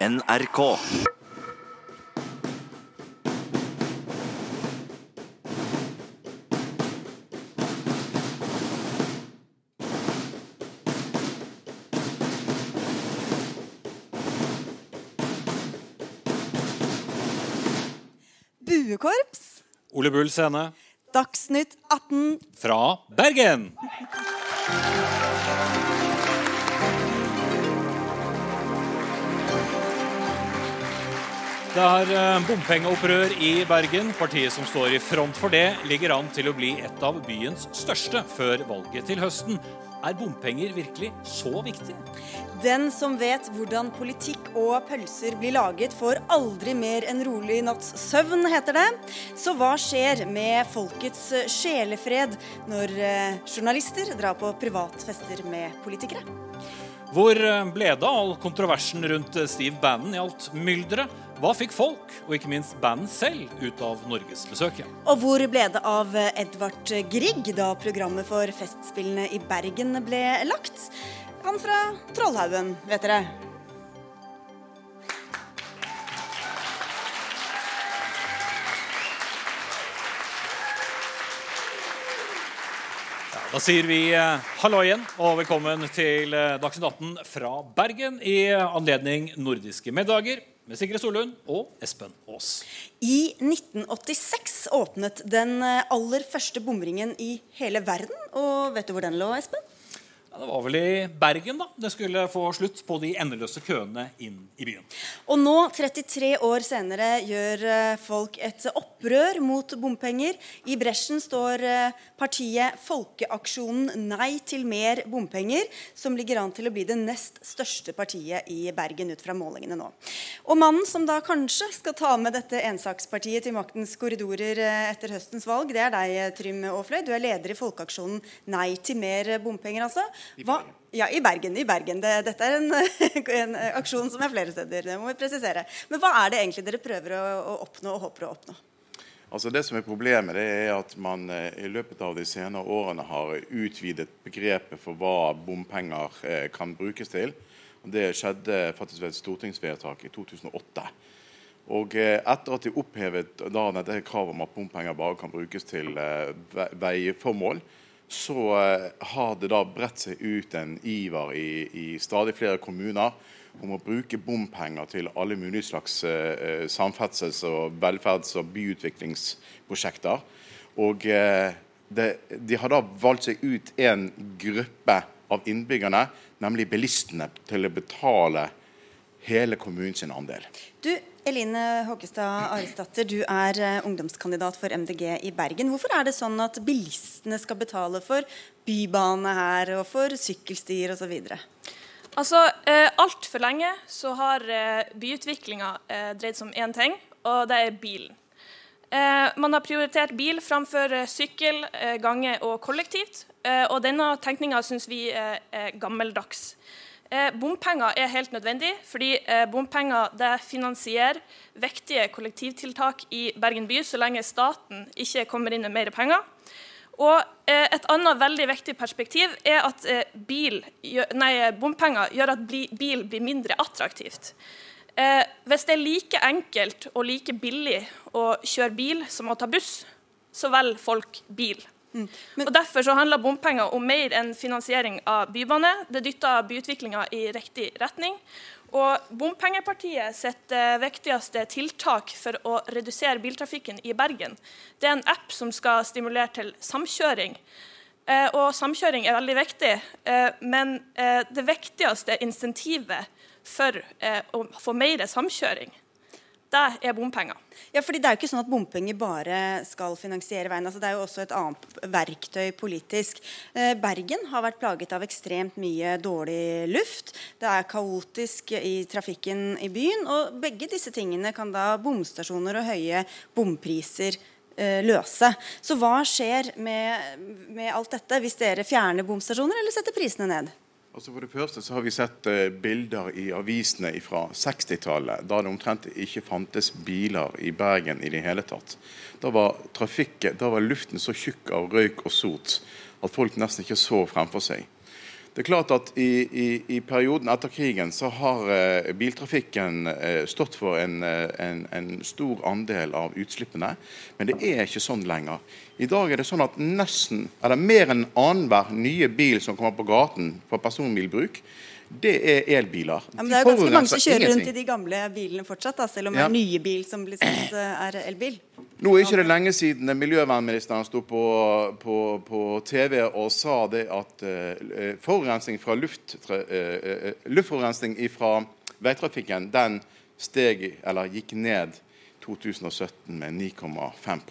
NRK. Buekorps. Ole Bull scene Dagsnytt 18. fra Bergen. Det er eh, bompengeopprør i Bergen. Partiet som står i front for det, ligger an til å bli et av byens største før valget til høsten. Er bompenger virkelig så viktig? Den som vet hvordan politikk og pølser blir laget, får aldri mer enn rolig natts søvn, heter det. Så hva skjer med folkets sjelefred når eh, journalister drar på privatfester med politikere? Hvor eh, ble det av all kontroversen rundt eh, Steve Bannon i alt mylderet? Hva fikk folk, og ikke minst Bannon selv, ut av norgesbesøket? Og hvor ble det av Edvard Grieg da programmet for Festspillene i Bergen ble lagt? Han fra Trollhaugen, vet dere. Da sier vi eh, hallo igjen og velkommen til eh, Dagsnytt 18 fra Bergen i anledning nordiske middager med Sigrid Solund og Espen Aas. I 1986 åpnet den eh, aller første bomringen i hele verden. Og vet du hvor den lå, Espen? Det var vel i Bergen da det skulle få slutt på de endeløse køene inn i byen. Og nå, 33 år senere, gjør eh, folk et opprør mot bompenger. I bresjen står eh, partiet Folkeaksjonen Nei til mer bompenger, som ligger an til å bli det nest største partiet i Bergen ut fra målingene nå. Og mannen som da kanskje skal ta med dette ensakspartiet til maktens korridorer eh, etter høstens valg, det er deg, Trym Aafløy. Du er leder i Folkeaksjonen Nei til mer bompenger, altså. Hva? Ja, i Bergen. i Bergen. Det, dette er en, en, aksjon som er flere steder. det må vi presisere. Men hva er det egentlig dere prøver å, å oppnå og håper å oppnå? Altså Det som er Problemet det er at man eh, i løpet av de senere årene har utvidet begrepet for hva bompenger eh, kan brukes til. Det skjedde faktisk ved et stortingsvedtak i 2008. Og eh, Etter at de opphevet da dette kravet om at bompenger bare kan brukes til veiformål, så eh, har det da bredt seg ut en iver i, i stadig flere kommuner om å bruke bompenger til alle mulige slags eh, samferdsels-, og velferds- og byutviklingsprosjekter. Og eh, det, de har da valgt seg ut en gruppe av innbyggerne, nemlig bilistene, til å betale hele kommunens andel. Du, Eline Håkestad Aresdatter, du er uh, ungdomskandidat for MDG i Bergen. Hvorfor er det sånn at bilistene skal betale for bybane her og for sykkelstier osv.? Altså, eh, Altfor lenge så har eh, byutviklinga eh, dreid seg om én ting, og det er bilen. Eh, man har prioritert bil framfor eh, sykkel, eh, gange og kollektivt. Eh, og denne tenkninga syns vi er gammeldags. Eh, bompenger er helt nødvendig, fordi eh, bompenger finansierer viktige kollektivtiltak i Bergen by, så lenge staten ikke kommer inn med mer penger. Og eh, Et annet veldig viktig perspektiv er at eh, bil, nei, bompenger gjør at bil blir mindre attraktivt. Eh, hvis det er like enkelt og like billig å kjøre bil som å ta buss, så velger folk bil. Mm. Men, og Derfor så handler bompenger om mer enn finansiering av bybane. Det dytter byutviklinga i riktig retning. Og Bompengepartiet sitt eh, viktigste tiltak for å redusere biltrafikken i Bergen, det er en app som skal stimulere til samkjøring. Eh, og Samkjøring er veldig viktig, eh, men det viktigste insentivet for å få mer samkjøring, det er bompenger. Ja, fordi Det er jo ikke sånn at bompenger bare skal finansiere veien. Altså, det er jo også et annet verktøy politisk. Eh, Bergen har vært plaget av ekstremt mye dårlig luft. Det er kaotisk i trafikken i byen. og Begge disse tingene kan da bomstasjoner og høye bompriser eh, løse. Så hva skjer med, med alt dette hvis dere fjerner bomstasjoner eller setter prisene ned? Altså For det første så har vi sett uh, bilder i avisene fra 60-tallet, da det omtrent ikke fantes biler i Bergen i det hele tatt. Da var, da var luften så tjukk av røyk og sot at folk nesten ikke så fremfor seg. Det er klart at i, i, i perioden etter krigen så har eh, biltrafikken eh, stått for en, eh, en, en, stor andel av utslippene, men det er ikke sånn lenger. I dag er det sånn at nesten, eller mer enn annenhver nye bil som kommer på gaten for personbilbruk, det er elbiler. Ja, men det er jo ganske mange som kjører ingenting. rundt i de gamle bilene fortsatt, da, selv om det er nye bil som blir sagt er elbil. Nå er ikke det lenge siden miljøvernministeren sto på, på, på TV og sa det at uh, forurensning fra luft, uh, luftforurensning fra veitrafikken den steg, eller gikk ned 2017 med 9,5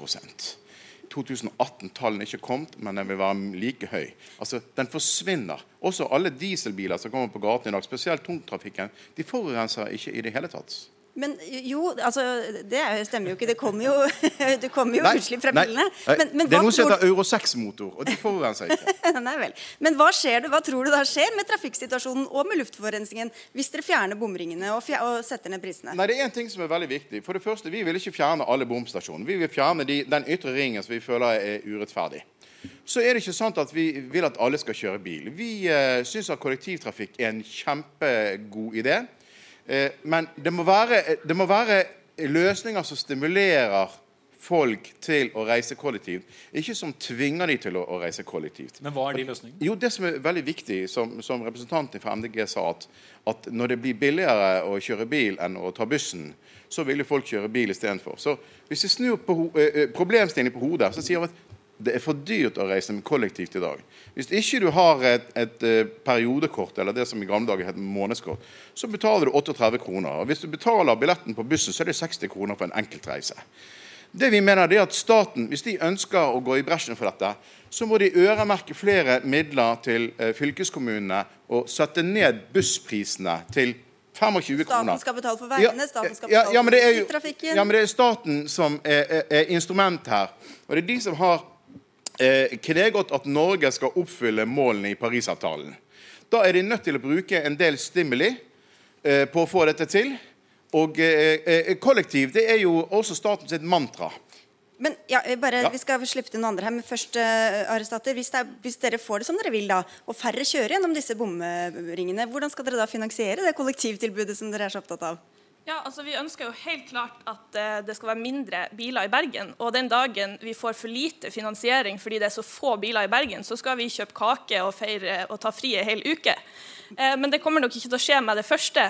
2018-tallene er ikke kommet, men den vil være like høy. Altså, Den forsvinner. Også alle dieselbiler som kommer på gaten i dag, spesielt tungtrafikken, de forurenser ikke i det hele tatt. Men jo, altså, det stemmer jo ikke. Det kommer jo, det kommer jo nei, utslipp fra bilene. Men, men, det er noe som heter Euro 6-motor, og det forurenser ikke. nei vel. Men hva, skjer det, hva tror du da skjer med trafikksituasjonen og med luftforurensningen hvis dere fjerner bomringene og, fjer og, setter ned prisene? Nei, Det er en ting som er veldig viktig. For det første, Vi vil ikke fjerne alle bomstasjonene. Vi vil fjerne de, den ytre ringen som vi føler er urettferdig. Så er det ikke sant at vi vil at alle skal kjøre bil. Vi eh, syns at kollektivtrafikk er en kjempegod idé. Eh, men det må, være, det må være løsninger som stimulerer folk til å reise kollektivt, ikke som tvinger de til å, å, reise kollektivt. Men hva er de løsningene? Jo, Det som er veldig viktig, som, som representanten fra MDG sa, at, at, når det blir billigere å kjøre bil enn å ta bussen, så vil jo folk kjøre bil istedenfor. Så hvis vi snur på, eh, eh, problemstillingen på hodet, så sier vi at det er for dyrt å reise med kollektivt i dag. Hvis ikke du har et, et, eh, periodekort, eller det som i gamle dager het månedskort, så betaler du 38 kroner. Og Hvis du betaler billetten på bussen, så er det 60 kroner for en enkeltreise. Det vi mener er at Staten, hvis de ønsker å gå i bresjen for dette, så må de øremerke flere midler til eh, fylkeskommunene og sette ned bussprisene til 25 kroner. Staten skal betale for veiene, staten skal betale ja, for trafikken. Ja, men det er staten som er, er, er instrument her. Og det er de som har eh, godt at Norge skal oppfylle målene i Parisavtalen. Da er de nødt til å bruke en del stimuli eh, på å få dette til. Og eh kollektiv det er jo også statens mantra. Men ja, bare, ja. Vi skal slippe til noen andre her, men først, uh, arrestater. hvis, er, hvis, dere får det som dere vil, da, og færre kjører gjennom disse bomringene, hvordan skal dere da finansiere det kollektivtilbudet som dere er så opptatt av? Ja, altså Vi ønsker jo helt klart at uh, det skal være mindre biler i Bergen. Og den dagen vi får for lite finansiering fordi det er så få biler i Bergen, så skal vi kjøpe kake og feire og ta fri en hel uke. Uh, men det kommer nok ikke til å skje med det første.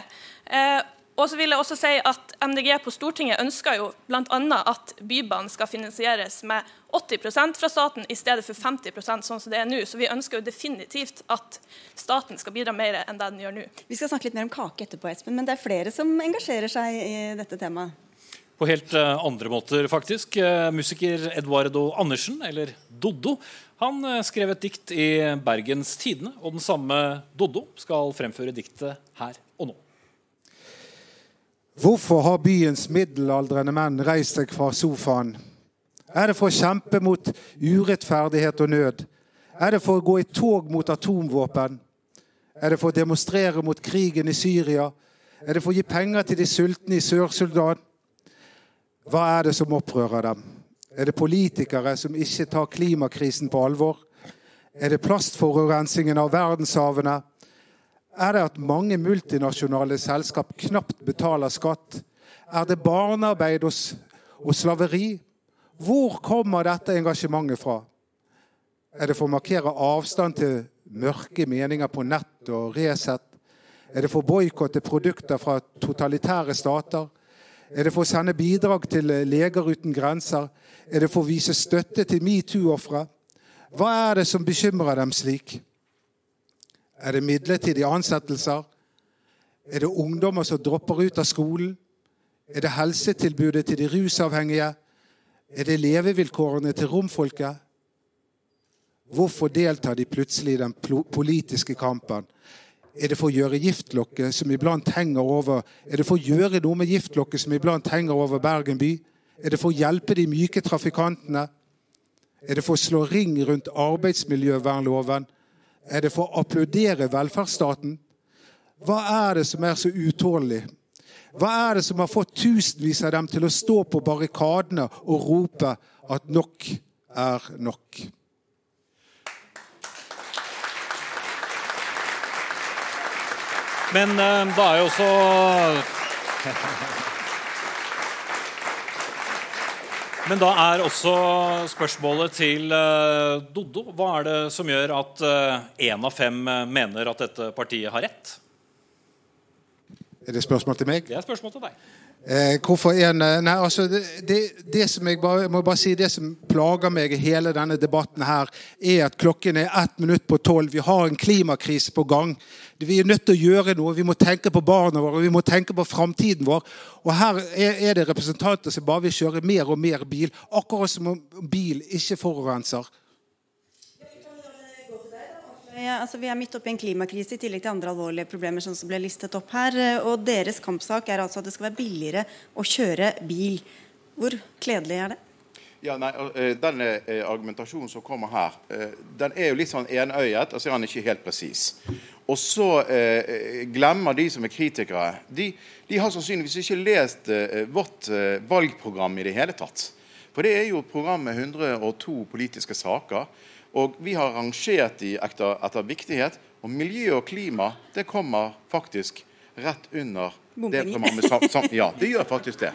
Uh, og så vil jeg også si at MDG på Stortinget ønsker jo bl.a. at Bybanen skal finansieres med 80% fra staten i stedet for 50% sånn som det er nå. Så vi ønsker jo definitivt at staten skal bidra mer enn det den gjør nå. Vi skal snakke litt mer om kake etterpå, Espen, men det er flere som engasjerer seg i dette temaet. På helt eh, andre måter, faktisk. Eh, musiker Eduardo Andersen, eller Doddo, han eh, skrev et dikt i Bergens Tidende, og den samme Doddo skal fremføre diktet her. Hvorfor har byens middelaldrende menn reist seg fra sofaen? Er det for å kjempe mot urettferdighet og nød? Er det for å gå i tog mot atomvåpen? Er det for å demonstrere mot krigen i Syria? Er det for å gi penger til de sultne i Sør-Sudan? Hva er det som opprører dem? Er det politikere som ikke tar klimakrisen på alvor? Er det plastforurensningen av verdenshavene? Er det at mange multinasjonale selskap knapt betaler skatt? Er det barnearbeid og, slaveri? Hvor kommer dette engasjementet fra? Er det for å markere avstand til mørke meninger på nett og Resett? Er det for å boikotte produkter fra totalitære stater? Er det for å sende bidrag til Leger uten grenser? Er det for å vise støtte til metoo-ofre? Hva er det som bekymrer dem slik? Er det midlertidige ansettelser? Er det ungdommer som dropper ut av skolen? Er det helsetilbudet til de rusavhengige? Er det levevilkårene til romfolket? Hvorfor deltar de plutselig i den politiske kampen? Er det for å gjøre giftlokket som iblant henger over Er det for å gjøre noe med giftlokket som iblant henger over Bergen by? Er det for å hjelpe de myke trafikantene? Er det for å slå ring rundt arbeidsmiljøvernloven? Er det for å applaudere velferdsstaten? Hva er det som er så utålelig? Hva er det som har fått tusenvis av dem til å stå på barrikadene og rope at nok er nok? Men eh, da er jo også Men da er også spørsmålet til uh, Doddo Hva er det som gjør at én uh, av fem mener at dette partiet har rett? Er det spørsmål til meg? Det er spørsmål til deg. Eh, hvorfor en, eh, nei, altså det, det, det, som jeg bare, må bare si, det som plager meg i hele denne debatten, her, er at klokken er ett minutt på tolv. Vi har en klimakrise på gang. Vi er nødt til å gjøre noe. Vi må tenke på barna våre, vi må tenke på framtiden vår. Og her er, det representanter som bare vil kjøre mer og mer bil, akkurat som om bil ikke forurenser. Ja, altså, vi er midt oppe i en klimakrise i tillegg til andre alvorlige problemer som ble listet opp her. Og deres kampsak er altså at det skal være billigere å kjøre bil. Hvor kledelig er det? Ja, nei, eh, Den eh, argumentasjonen som kommer her, den er jo litt sånn enøyet, og så er han ikke helt presis. Og så eh, glemmer de som er kritikere De, de har sannsynligvis ikke lest eh, vårt eh, valgprogram i det hele tatt. For det er jo et program med 102 politiske saker. Og vi har rangert de etter, etter viktighet. Og miljø og klima det kommer faktisk rett under det. Ja, det gjør faktisk det.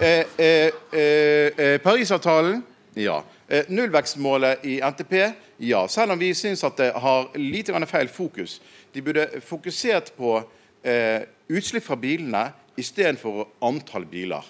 Eh, eh, eh, eh, Parisavtalen ja. Eh, nullvekstmålet i NTP ja. Selv om vi syns at det har lite feil fokus. De burde fokusert på eh, utslipp fra bilene istedenfor antall biler.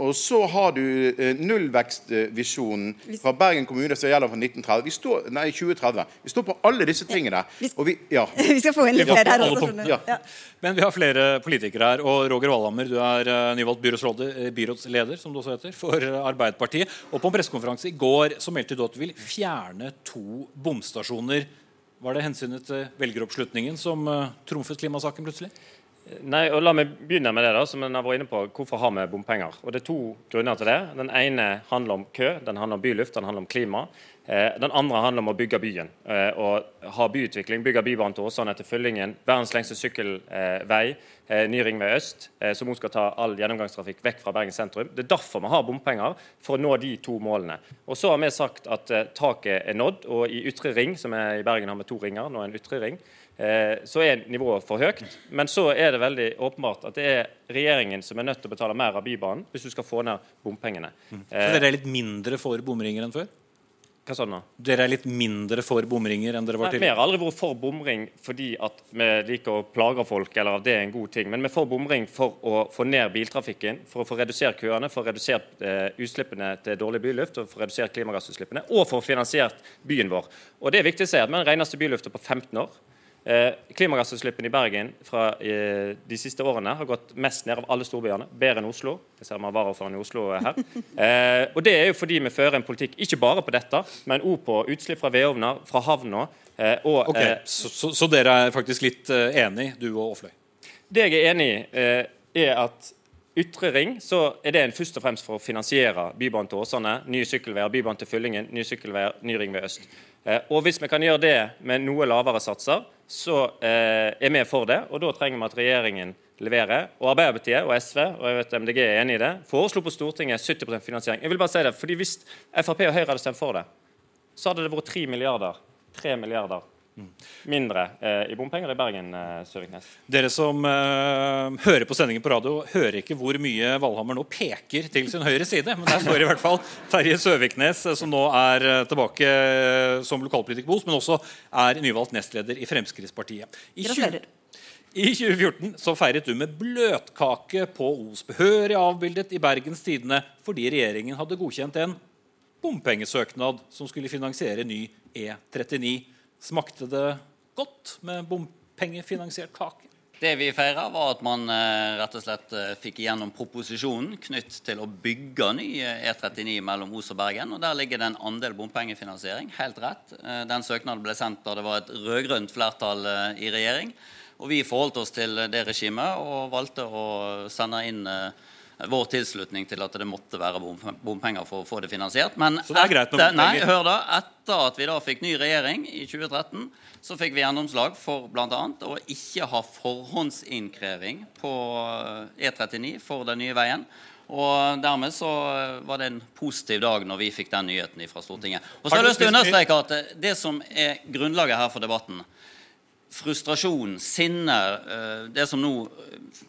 Og så har du eh, nullvekstvisjonen fra Bergen kommune som gjelder fra 1930. Vi står, nei, 2030. Vi står på alle disse tingene. Vi, ja. vi, skal få inn litt flere her også. Ja. Ja. Men vi har flere politikere her. Og Roger Valhammer, du er uh, nyvalgt eh, byrådsleder som du også heter, for Arbeiderpartiet. Og på en pressekonferanse i går så meldte du at du vil fjerne to bomstasjoner. Var det hensynet til velgeroppslutningen som trumfet klimasaken plutselig? Nei, og La meg begynne med det. da, som jeg vært inne på, Hvorfor har vi bompenger? Og Det er to grunner til det. Den ene handler om kø, den handler om byluft, den handler om klima. Eh, den andre handler om å bygge byen eh, og ha byutvikling. Bygge Bybanen til Åsane etter Fyllingen. Verdens lengste sykkelvei. Eh, ny ringvei øst, som også skal ta all gjennomgangstrafikk vekk fra Bergen sentrum. Det er derfor vi har bompenger, for å nå de to målene. Og Så har vi sagt at taket er nådd. og I Ytre ring, som er i Bergen har vi to ringer, nå er en ytre ring, så er nivået for høyt. Men så er det veldig åpenbart at det er regjeringen som er nødt til å betale mer av Bybanen hvis du skal få ned bompengene. Mm. Så dere er litt mindre for bomringer enn før? Hva sa du nå? Dere er litt mindre for bomringer enn dere var tidligere? Vi har aldri vært for bomring fordi at vi liker å plage folk, eller at det er en god ting. Men vi får bomring for å få ned biltrafikken, for å få redusert køene, for å redusere eh, utslippene til dårlig byluft, og for å redusere klimagassutslippene, og for å finansiere byen vår. Og det er viktig å si at vi er den reneste bylufta på 15 år. Eh, klimagassutslippene i Bergen fra eh, de siste årene har gått mest ned av alle storbyene. Bedre enn Oslo. Jeg ser man varaordføreren i Oslo her. Eh, og Det er jo fordi vi fører en politikk ikke bare på dette, men òg på utslipp fra vedovner, fra havna. Og, okay, så, så, så, dere er faktisk litt enig, du og Aafløy? Det jeg er enig i, er at Ytre ring så er det en først og fremst for å finansiere Bybanen til Åsane, nye sykkelveier, Bybanen til Fyllingen, nye sykkelveier, ny ringvei øst. Og Hvis vi kan gjøre det med noe lavere satser, så eh, er vi for det. Og da trenger vi at regjeringen leverer. Og Arbeiderpartiet og SV og jeg vet MDG er enig i det, foreslo på Stortinget 70% finansiering. Jeg vil bare si det, fordi Hvis Frp og Høyre hadde stemt for det, så hadde det vært 3 milliarder, 3 milliarder mindre eh, i bompenger i Bergen. Eh, Søviknes. Dere som eh, hører på sendingen på radio, hører ikke hvor mye Valhammer nå peker til sin høyre side. Men der står i hvert fall Terje Søviknes, eh, som nå er eh, tilbake eh, som lokalpolitiker på Os, men også er nyvalgt nestleder i Fremskrittspartiet. I Gratulerer. I 2014 så feiret du med bløtkake på Os, behørig avbildet i Bergens Tidende fordi regjeringen hadde godkjent en bompengesøknad som skulle finansiere ny E39. Smakte det godt med bompengefinansiert kake? Det vi feira, var at man eh, rett og slett eh, fikk igjennom proposisjonen knytt til å bygge ny E39 mellom Os og Bergen. og Der ligger det en andel bompengefinansiering. Helt rett. Eh, den søknaden ble sendt da det var et rød-grønt flertall i regjering. Og vi forholdt oss til det regimet og valgte å sende inn vår tilslutning til at det måtte være bompenger for å få det finansiert. Men det er etter, nei, hør da, etter at vi da fikk ny regjering i 2013, så fikk vi gjennomslag for bl.a. å ikke ha forhåndsinnkreving på E39 for den nye veien. Og Dermed så var det en positiv dag når vi fikk den nyheten fra Stortinget. Og så har jeg lyst til å understreke at Det som er grunnlaget her for debatten, frustrasjon, sinne, eh, det som nå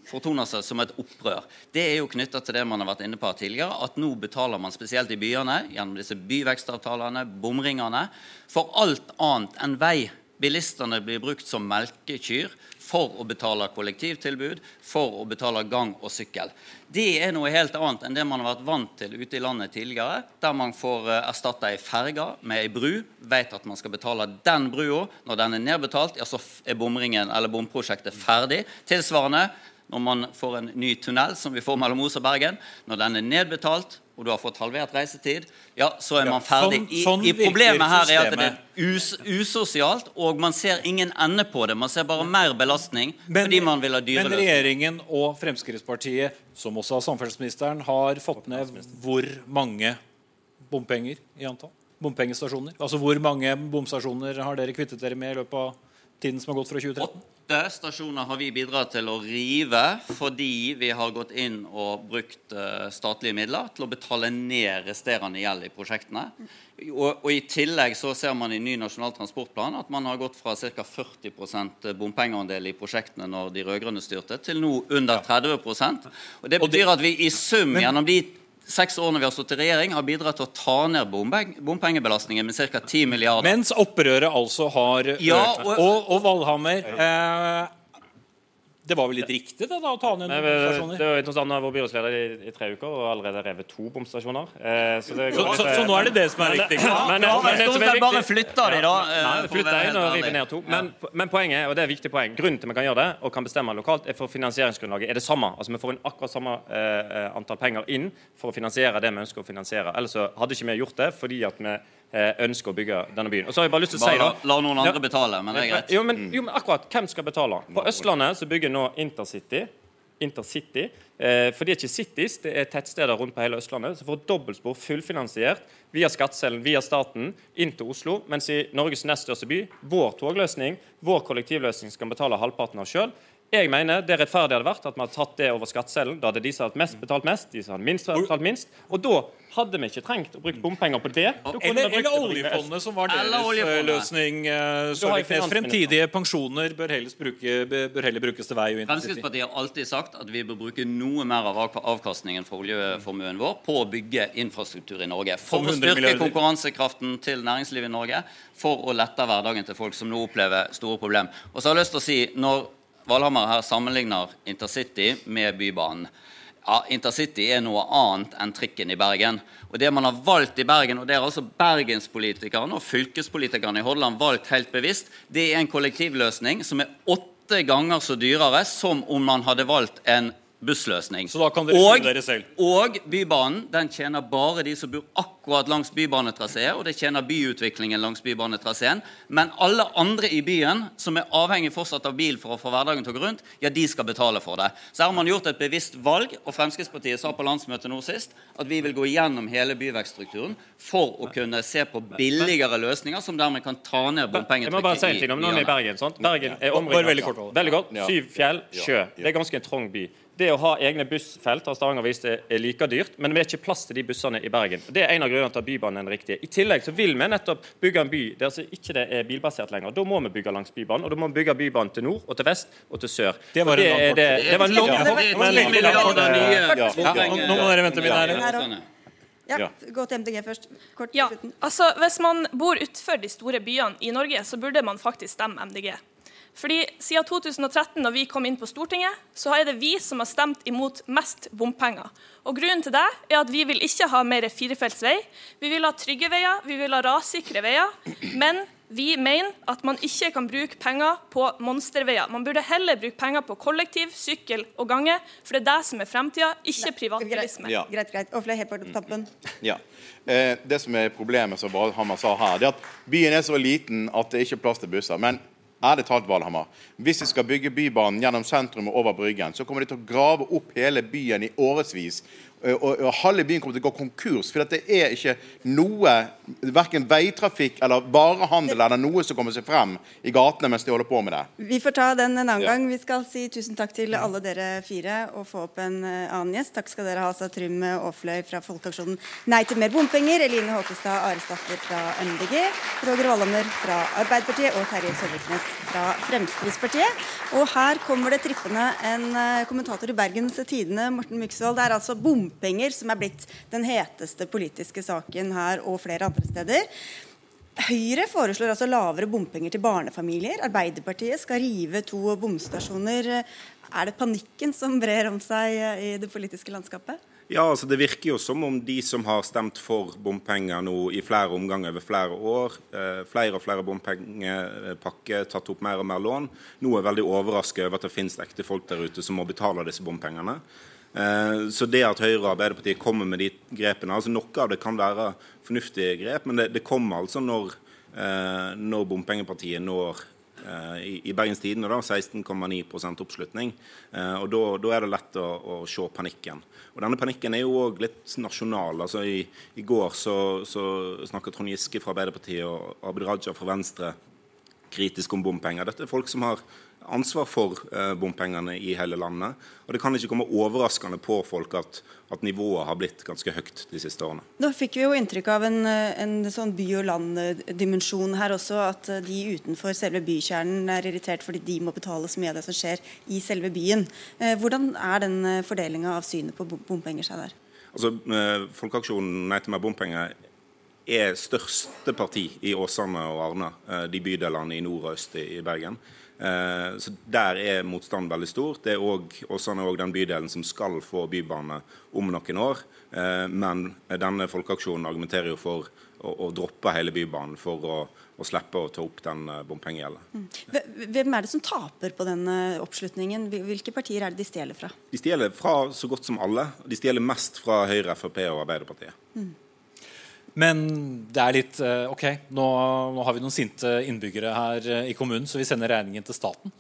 fortoner seg som et opprør, det er jo knytta til det man har vært inne på tidligere, at nå betaler man spesielt i byene, gjennom disse byvekstavtalene, bomringene, for alt annet enn vei. Bilistene blir brukt som melkekyr for å betale kollektivtilbud, for å betale gang og sykkel. Det er noe helt annet enn det man har vært vant til ute i landet tidligere, der man får erstatta erstatte ei ferge med ei bru, vet at man skal betale den brua. Når den er nedbetalt, ja, så er bomringen eller bomprosjektet ferdig. Tilsvarende når man får en ny tunnel, som vi får mellom Os og Bergen. Når den er nedbetalt, og du har fått halvert reisetid, ja, så er man ferdig. sånn- sånn I, i problemet her er at det er us, usosialt, og man ser ingen ende på det. Man ser bare mer belastning Men- fordi man vil ha dyre Men regjeringen og Fremskrittspartiet, som også har samferdselsministeren, har fått ned hvor mange bompenger i antall? Bompengestasjoner? Altså Hvor mange bomstasjoner har dere kvittet dere med i løpet av tiden som har gått fra 2013? Åtte stasjoner har vi bidratt til å rive fordi vi har gått inn og brukt eh, statlige midler til å betale ned resterende gjeld i prosjektene. Og, og I tillegg så ser man i ny nasjonal transportplan at man har gått fra ca. 40% bompengeandel i prosjektene når de rød-grønne styrte, til nå under 30 Og Og det- betyr at vi i sum gjennom de seks årene vi har stått i regjering, har bidratt til å ta ned bompengebelastningen med ca. 10 milliarder. Mens opprøret altså har Ja, økt. og- Og, og Valhammer eh, Det var vel litt riktig det da å ta ned Men, eh, bomstasjoner? Det var interessant å være byrådsleder i, i tre uker og allerede revet to bomstasjoner. Eh, så, det Så, så, så nå er det det som er riktig? Men, Ja, men, men det er bare flytter de, da. eh, Nei, flytte inn og rive ned to. Men, men poenget, og det er et viktig poeng, grunnen til vi kan gjøre det, og kan bestemme lokalt, er for finansieringsgrunnlaget er det samme. Altså Vi får inn akkurat samme eh, antall penger inn for å finansiere det vi ønsker å finansiere. Ellers så hadde ikke vi gjort det fordi at vi eh, ønsker å bygge denne byen. Og så har jeg bare lyst til å si da la noen andre betale, men det er greit. jo, men, jo, men akkurat, hvem skal betale? På Østlandet så bygger nå Intercity. Intercity. Eh, for det er ikke cities, det er tettsteder rundt på hele Østlandet som får dobbeltspor fullfinansiert via skatteseddelen, via staten, inn til Oslo. Mens i Norges nest største by, vår togløsning, vår kollektivløsning skal betale halvparten av sjøl. Jeg mener det rettferdige hadde vært at vi hadde tatt det over skatteseddelen. Da hadde de som hadde mest betalt mest, de som hadde minst betalt minst. Og da hadde vi ikke trengt å bruke bompenger på det. Kunne Eller, eller oljefondet, som var deres eh, løsning. eh, finansministeren. Fremtidige pensjoner bør, helst bruke, bør heller brukes til vei og intercity. Fremskrittspartiet har alltid sagt at vi bør bruke noe mer av avkastningen fra oljeformuen vår på å bygge infrastruktur i Norge. For å styrke konkurransekraften til næringslivet i Norge. For å lette hverdagen til folk som nå opplever store problemer. Og så har jeg lyst til å si, når Valhammer her sammenligner intercity med Bybanen ja, Intercity er noe annet enn trikken i Bergen. Og Det man har valgt i Bergen, og det har altså bergenspolitikerne og fylkespolitikerne i Hordaland valgt helt bevisst, det er en kollektivløsning som er åtte ganger så dyrere som om man hadde valgt en bussløsning. Så da kan dere og, dere selv. og Bybanen den tjener bare de som bor akkurat langs bybanetraseet, og det tjener byutviklingen langs bybanetraseen. Men alle andre i byen som er avhengig fortsatt av bil for å få hverdagen til å gå rundt, ja, de skal betale for det. Så her har man gjort et bevisst valg, og Fremskrittspartiet sa på landsmøtet nå sist at vi vil gå gjennom hele byvekststrukturen for å kunne se på billigere løsninger som dermed kan ta ned Jeg må bare si en bompengetrykket ting i om noen i byene. Bergen. sant? Bergen er omringet. veldig kort, Veldig godt. Syv fjell, sjø. Det er ganske en trang by. Det å ha egne bussfelt har Stavanger vist er like dyrt, men det er ikke plass til de bussene i Bergen. Det er en av til at Bybanen er den riktige. I tillegg så vil vi nettopp bygge en by der det ikke det er bilbasert lenger. Da må vi bygge langs Bybanen, og da må vi bygge Bybanen til nord og til vest og til sør. Det var det, en lang det, det var en lang Ja, nå- må dere vente, litt. Her. Ja, Ja. Gå til MDG først. Kort Ja, altså Hvis man bor utenfor de store byene i Norge, så burde man faktisk stemme MDG. Fordi Siden 2013, når vi kom inn på Stortinget, så er det vi som har stemt imot mest bompenger. Og Grunnen til det er at vi vil ikke ha mer firefelts vei. Vi vil ha trygge veier, vi vil ha rassikre veier. Men vi mener at man ikke kan bruke penger på monsterveier. Man burde heller bruke penger på kollektiv, sykkel og gange, for det er det som er fremtida, ikke privatbilisme. Ja. Greit, greit. Og flere på tampen. Ja. Eh, det som er problemet, som Hammer sa her, det er at byen er så liten at det ikke er plass til busser. Men ærlig talt, Valhammer, hvis de skal bygge Bybanen gjennom sentrum og over Bryggen, så kommer de til å grave opp hele byen i årevis. Og, og halve byen kommer til å gå konkurs. For det er ikke noe, verken veitrafikk eller varehandel eller noe som kommer seg frem i gatene mens de holder på med det. Vi får ta den en annen Ja. gang. Vi skal si tusen takk til alle dere fire og få opp en eh, annen gjest. Takk skal dere ha, sa Trym Aafløy fra Folkeaksjonen Nei til mer bompenger, Eline Håkestad Aresdatter fra MDG, Roger Wallander fra Arbeiderpartiet og Terje Søviknes fra Fremskrittspartiet. Og her kommer det trippende en eh, kommentator i Bergens Tidende, Morten Myksvold. Det er altså bompenger som er blitt den heteste politiske saken her og flere andre steder. Høyre foreslår altså lavere bompenger til barnefamilier. Arbeiderpartiet skal rive to bomstasjoner. Er det panikken som brer om seg i det politiske landskapet? Ja, altså Det virker jo som om de som har stemt for bompenger nå i flere omganger over flere år, eh, flere og flere bompengepakker, tatt opp mer og mer lån, nå er veldig overrasket over at det finnes ekte folk der ute som må betale disse bompengene. Eh, så det at Høyre og Arbeiderpartiet kommer med de grepene altså Noe av det kan være fornuftige grep, men det, det kommer altså når, eh, når bompengepartiet når eh, i, i Bergens Tidende da, 16,9 oppslutning. Og da, da er det lett å, å se panikken. Og Denne panikken er jo òg litt nasjonal. altså I, i går så, så snakket Trond Giske fra Arbeiderpartiet og Abid Raja fra Venstre kritisk om bompenger. Dette er folk som har ansvar for eh, bompengene i hele landet. Og det kan ikke komme overraskende på folk at, at nivået har blitt ganske høyt de siste årene. Nå fikk vi jo inntrykk av en, eh, en sånn by og land-dimensjon her også. At eh, de utenfor selve bykjernen er irritert fordi de må betale så mye av det som skjer i selve byen. Hvordan er den fordelinga av synet på bom- bompenger seg der? Altså, Folkeaksjonen Nei til mer bompenger er største parti i Åsane og Arna, de bydelene i nord og øst i Bergen. Eh, Så Der er motstanden veldig stor. Det er også, også er den bydelen som skal få bybane om noen år. Eh, Men denne folkeaksjonen argumenterer jo for å, å droppe hele bybanen for å, å slippe å ta opp den eh, bompengegjelden. Hvem er det som taper på den oppslutningen? Hvilke partier er det de stjeler fra? De stjeler fra så godt som alle. De stjeler mest fra Høyre, Frp og Arbeiderpartiet. Men det er litt eh, OK, nå, nå har vi noen sinte innbyggere her eh, i kommunen, så vi sender regningen til staten.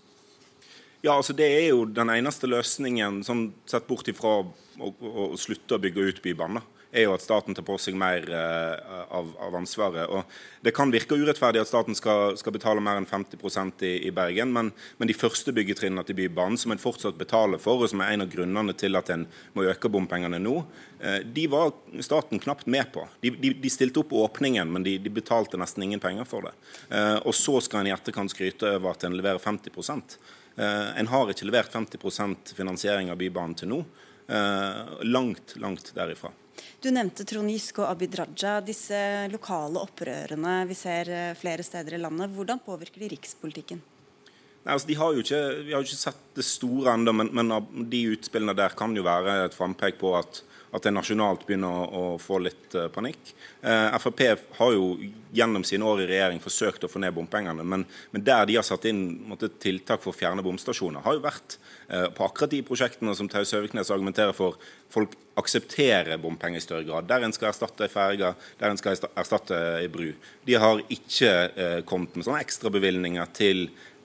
Ja, altså Det er jo den eneste løsningen, sånn sett bort ifra å, å, å slutte å bygge ut Bybanen, da, er jo at staten tar på seg mer eh, av, av ansvaret. Og Det kan virke urettferdig at staten skal, skal betale mer enn 50 i, i Bergen, men, men de første byggetrinnene til Bybanen, som en fortsatt betaler for, og som er en av grunnene til at en må øke bompengene nå, eh, de var staten knapt med på. De, de, de stilte opp åpningen, men de, de betalte nesten ingen penger for det. Eh, og så skal en i etterkant skryte over at en leverer 50 Uh, En har ikke levert 50% finansiering av Bybanen til nå. Uh, langt, langt derifra. Du nevnte Trond Giske og Abid Raja. Disse lokale opprørene vi ser eh, flere steder i landet. Hvordan påvirker de rikspolitikken? Nei, altså, de har jo ikke, vi har jo ikke sett det store ennå, men, men de utspillene der kan jo være et frampek på at, at det nasjonalt begynner å, få litt eh, panikk. Eh, Frp har jo gjennom sine år i regjering forsøkt å få ned bompengene, men, men der de har satt inn måtte, tiltak for å fjerne bomstasjoner, har jo vært eh, på akkurat de prosjektene som Tau Søviknes argumenterer for. Folk aksepterer bompenger i større grad. Der en skal erstatte ferger, der en skal erstatte ei bru. De har ikke kommet med sånne ekstrabevilgninger til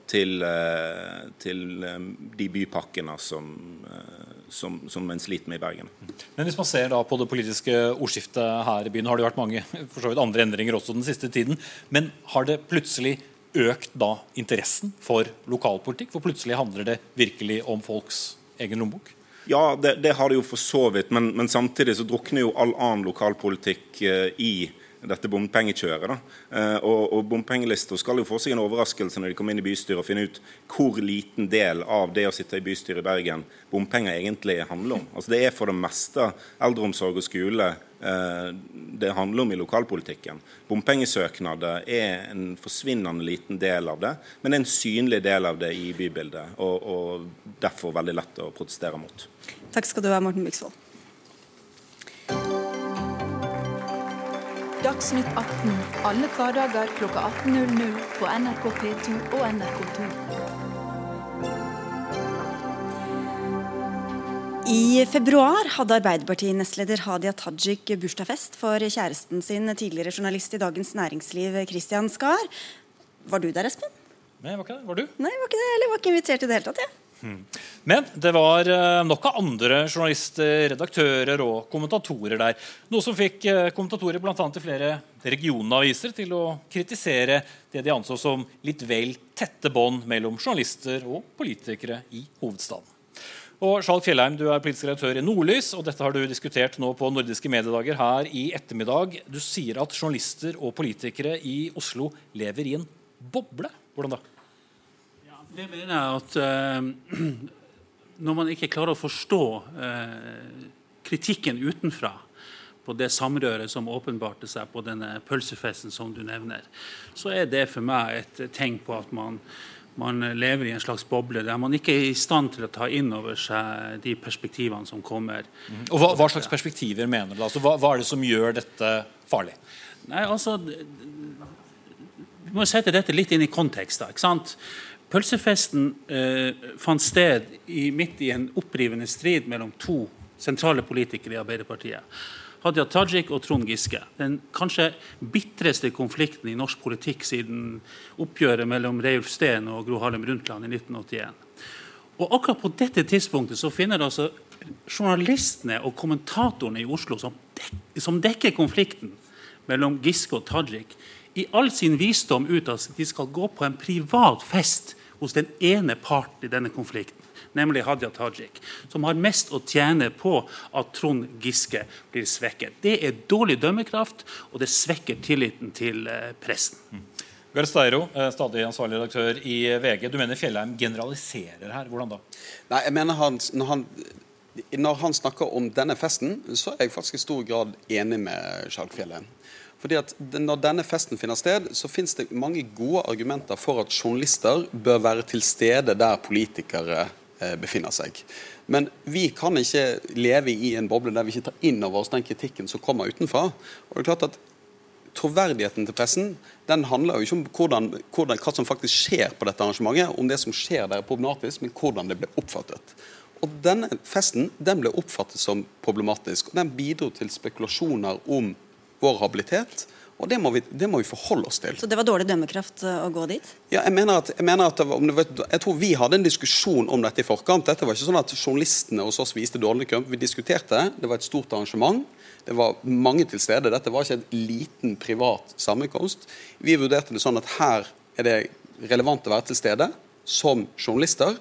til, eh, til eh, de bypakkene som, eh, som, som en sliter med i Bergen. Men hvis man ser da på det politiske ordskiftet her i byen, har det vært mange for så vidt andre endringer også den siste tiden. Men har det plutselig økt da interessen for lokalpolitikk? For plutselig handler det virkelig om folks egen lommebok? Ja, det, det har det jo for så vidt, men, men samtidig så drukner jo all annen lokalpolitikk i dette bompengekjøret. da. Eh, og, og Bompengelister skal jo få seg en overraskelse når de kommer inn i bystyret og finner ut hvor liten del av det å sitte i bystyret i Bergen bompenger egentlig handler om. Altså Det er for det meste eldreomsorg og skole eh, det handler om i lokalpolitikken. Bompengesøknader er en forsvinnende liten del av det, men en synlig del av det i bybildet. Og, og derfor veldig lett å protestere mot. Takk skal du ha, Morten Myksvold. Dagsnytt 18 alle hverdager klokka 18.00 på NRK P2 og NRK2. I februar hadde Arbeiderparti-nestleder Hadia Tajik bursdagsfest for kjæresten sin, tidligere journalist i Dagens Næringsliv, Christian Skar. Var du der, Espen? Nei, var ikke det? Var du? Nei, var ikke det, eller var ikke invitert i det hele tatt, jeg. Men det var eh, nok av andre journalister, redaktører og kommentatorer der. Noe som fikk eh, kommentatorer blant annet i flere regionaviser til å kritisere det de anså som litt vel tette bånd mellom journalister og politikere i hovedstaden. Og Skjalg Fjellheim, du er politisk redaktør i Nordlys, og dette har du diskutert nå på Nordiske mediedager her i ettermiddag. Du sier at journalister og politikere i Oslo lever i en boble. Hvordan da? Det mener jeg at eh, når man ikke klarer å forstå eh, kritikken utenfra på det samrøret som åpenbarte seg på denne pølsefesten som du nevner, så er det for meg et tegn på at man man lever i en slags boble der man ikke er i stand til å ta inn over seg de perspektivene som kommer. Mm. Og hva, hva, slags perspektiver mener du? Altså, hva, hva, er det som gjør dette farlig? Nei, altså Vi må sette dette litt inn i kontekst. ikke sant? Pølsefesten eh, fant sted i, midt i en opprivende strid mellom to sentrale politikere i Arbeiderpartiet. Hadia Tajik og Trond Giske. Den kanskje bitreste konflikten i norsk politikk siden oppgjøret mellom Reiulf Steen og Gro Harlem Brundtland i 1981. Og akkurat på dette tidspunktet så finner altså journalistene og kommentatorene i Oslo som, dek som dekker konflikten mellom Giske og Tajik, i all sin visdom ut at de skal gå på en privat fest hos den ene parten i denne konflikten nemlig Hadia Tajik, som har mest å tjene på at Trond Giske blir svekket. Det er dårlig dømmekraft, og det svekker tilliten til eh, pressen. Mm. Garsteiro, eh, stadig ansvarlig redaktør i VG. Du mener Fjellheim generaliserer her. Hvordan da? Nei, jeg mener han, når han når han snakker om denne festen, så er jeg faktisk i stor grad enig med Skjalg Fjellheim. Fordi at Når denne festen finner sted, så finnes det mange gode argumenter for at journalister bør være til stede der politikere Eh, befinner seg. Men vi kan ikke leve i en boble der vi ikke tar inn over oss den kritikken som kommer utenfra. Og det er klart at Troverdigheten til pressen den handler jo ikke om hvordan, hvordan, hva som faktisk skjer på dette arrangementet, om det som skjer der er problematisk, men hvordan det ble oppfattet. Og Denne festen den ble oppfattet som problematisk. og Den bidro til spekulasjoner om vår habilitet og det må, vi, det må, vi, forholde oss til. Så det var dårlig dømmekraft uh, å gå dit? Ja, jeg mener at, jeg, mener at var, jeg tror vi hadde en diskusjon om dette i forkant. Dette var ikke sånn at journalistene hos oss viste dårlig kamp. Vi diskuterte. Det var et stort arrangement. Det var mange til stede. Dette var ikke en liten privat sammenkomst. Vi vurderte det sånn at her er det relevant å være til stede som journalister.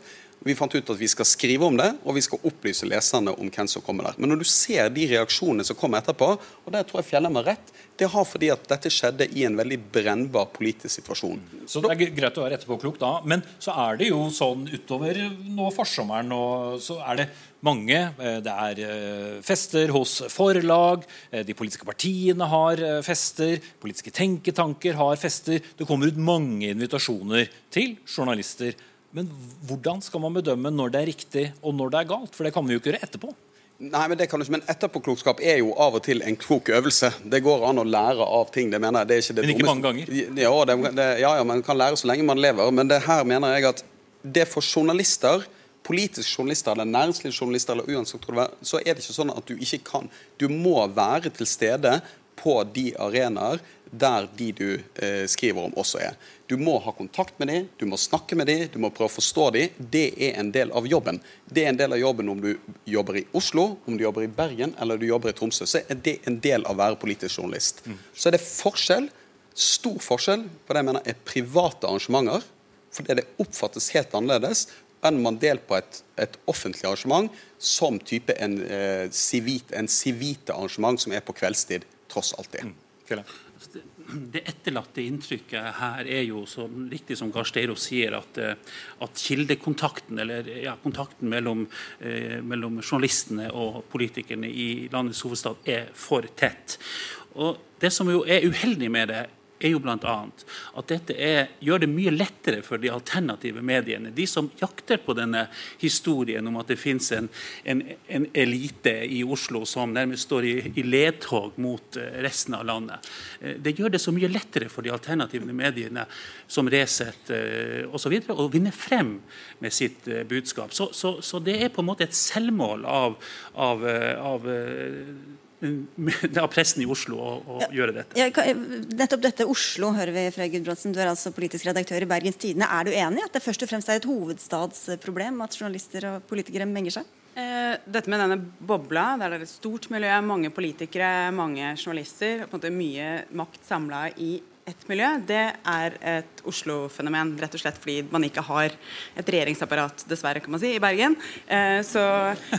Vi fant ut at vi skal skrive om det, og vi skal opplyse leserne om hvem som kommer der. Men når du ser de reaksjonene som kommer etterpå, og der tror jeg Fjellheim har rett, det har fordi at dette skjedde i en veldig brennbar politisk situasjon. Så det er greit å være etterpåklok da. Men så er det jo sånn utover nå forsommeren og så er det mange. Eh, det er eh, fester hos forlag, eh, de politiske partiene har fester, politiske tenketanker har fester. Det kommer ut mange invitasjoner til journalister. Men hvordan skal man bedømme når det er riktig og når det er galt? For det kan vi jo ikke gjøre etterpå. Nei, Men det kan du ikke, men etterpåklokskap er jo av og til en klok øvelse. Det går an å lære av ting. det mener jeg. Det er ikke det men ikke mange ganger? Ja, det, det, ja, ja, man kan lære så lenge man lever. Men det her mener jeg at det for journalister, politiske journalister eller næringslivsjournalister, eller uansett, så er det ikke sånn at du ikke kan. Du må være til stede på de arenaer der de du eh, skriver om, også er. Du må ha kontakt med dem, du må snakke med dem, du må prøve å forstå dem. Det er en del av jobben. Det er en del av jobben om du jobber i Oslo, om du jobber i Bergen eller du jobber i Tromsø. Så er det en del av å være politisk journalist. Mm. Så er det forskjell, stor forskjell på det jeg mener er private arrangementer, fordi det oppfattes helt annerledes enn man deler på et, et, offentlig arrangement som type en eh, sivite arrangement som er på kveldstid, tross alt det. Mm det etterlatte inntrykket her er jo så riktig som Garsteiro sier, at, eh, at kildekontakten, eller ja, kontakten mellom, eh, mellom, journalistene og politikerne i landets hovedstad er for tett. Og Det som jo er uheldig med det, er jo bl.a. at dette er, gjør det mye lettere for de alternative mediene. De som jakter på denne historien om at det finnes en, en, en elite i Oslo som nærmest står i, i ledtog mot eh, resten av landet. Eh, det gjør det så mye lettere for de alternative mediene som Resett eh, osv. å vinne frem med sitt budskap. Så, så, så, det er på en måte et selvmål av, av, av av pressen i Oslo å, å ja. gjøre dette. Ja, nettopp dette Oslo hører vi fra Gudbrandsen. Du er altså politisk redaktør i Bergens Tidende. Er du enig i at det først og fremst er et hovedstadsproblem at journalister og politikere menger seg? Eh, dette med denne bobla, der det er et stort miljø, mange politikere, mange journalister, på en måte mye makt samla i ett miljø, det er et Oslo-fenomen. Rett og slett fordi man ikke har et regjeringsapparat, dessverre, kan man si, i Bergen. Eh, så,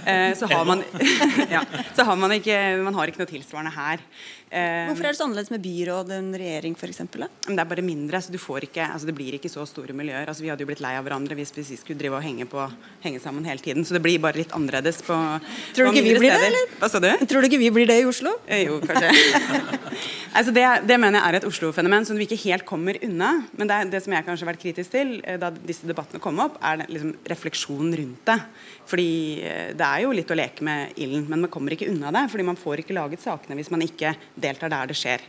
eh, så, har man, ja, så har man ikke Man har ikke noe tilsvarende her. Eh, Hvorfor er det så annerledes med byråd enn regjering f.eks.? Det er bare mindre. så du får ikke, altså Det blir ikke så store miljøer. altså Vi hadde jo blitt lei av hverandre hvis vi skulle drive og henge, på, henge sammen hele tiden. Så det blir bare litt annerledes på Tror du ikke vi blir steder. det, eller? Hva sa du? Tror du ikke vi blir det i Oslo? Eh, jo, kanskje. altså det, det, mener jeg er et Oslo-fenomen som vi ikke helt kommer unna. Men det, det som jeg kanskje har vært kritisk til eh, da disse debattene kom opp, er liksom refleksjonen rundt det. Fordi eh, det er jo litt å leke med ilden, men man kommer ikke unna det. fordi man får ikke laget sakene hvis man ikke deltar der det skjer.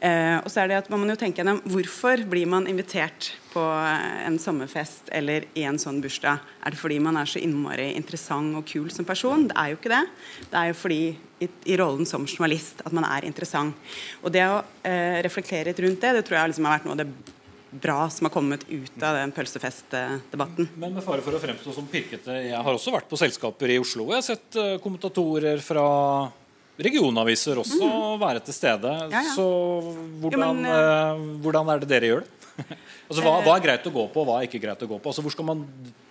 Eh, og så er det at man må jo tenke gjennom Hvorfor blir man invitert på en sommerfest eller i en sånn bursdag? Er det fordi man er så innmari interessant og kul som person? Det er jo ikke det. Det er jo fordi i, i rollen som journalist at man er interessant. Og det å eh, reflektere litt rundt det, det tror jeg liksom har vært noe av det bra som har kommet ut av den pølsefestdebatten. Men med fare for å fremstå som pirkete, jeg har også vært på selskaper i Oslo. Jeg har sett uh, kommentatorer fra regionaviser også mm. være til stede. Ja, ja. Så hvordan, jo, men, uh, hvordan, er det dere gjør det? altså, hva, hva, er greit å gå på, og hva er ikke greit å gå på? Altså, hvor skal man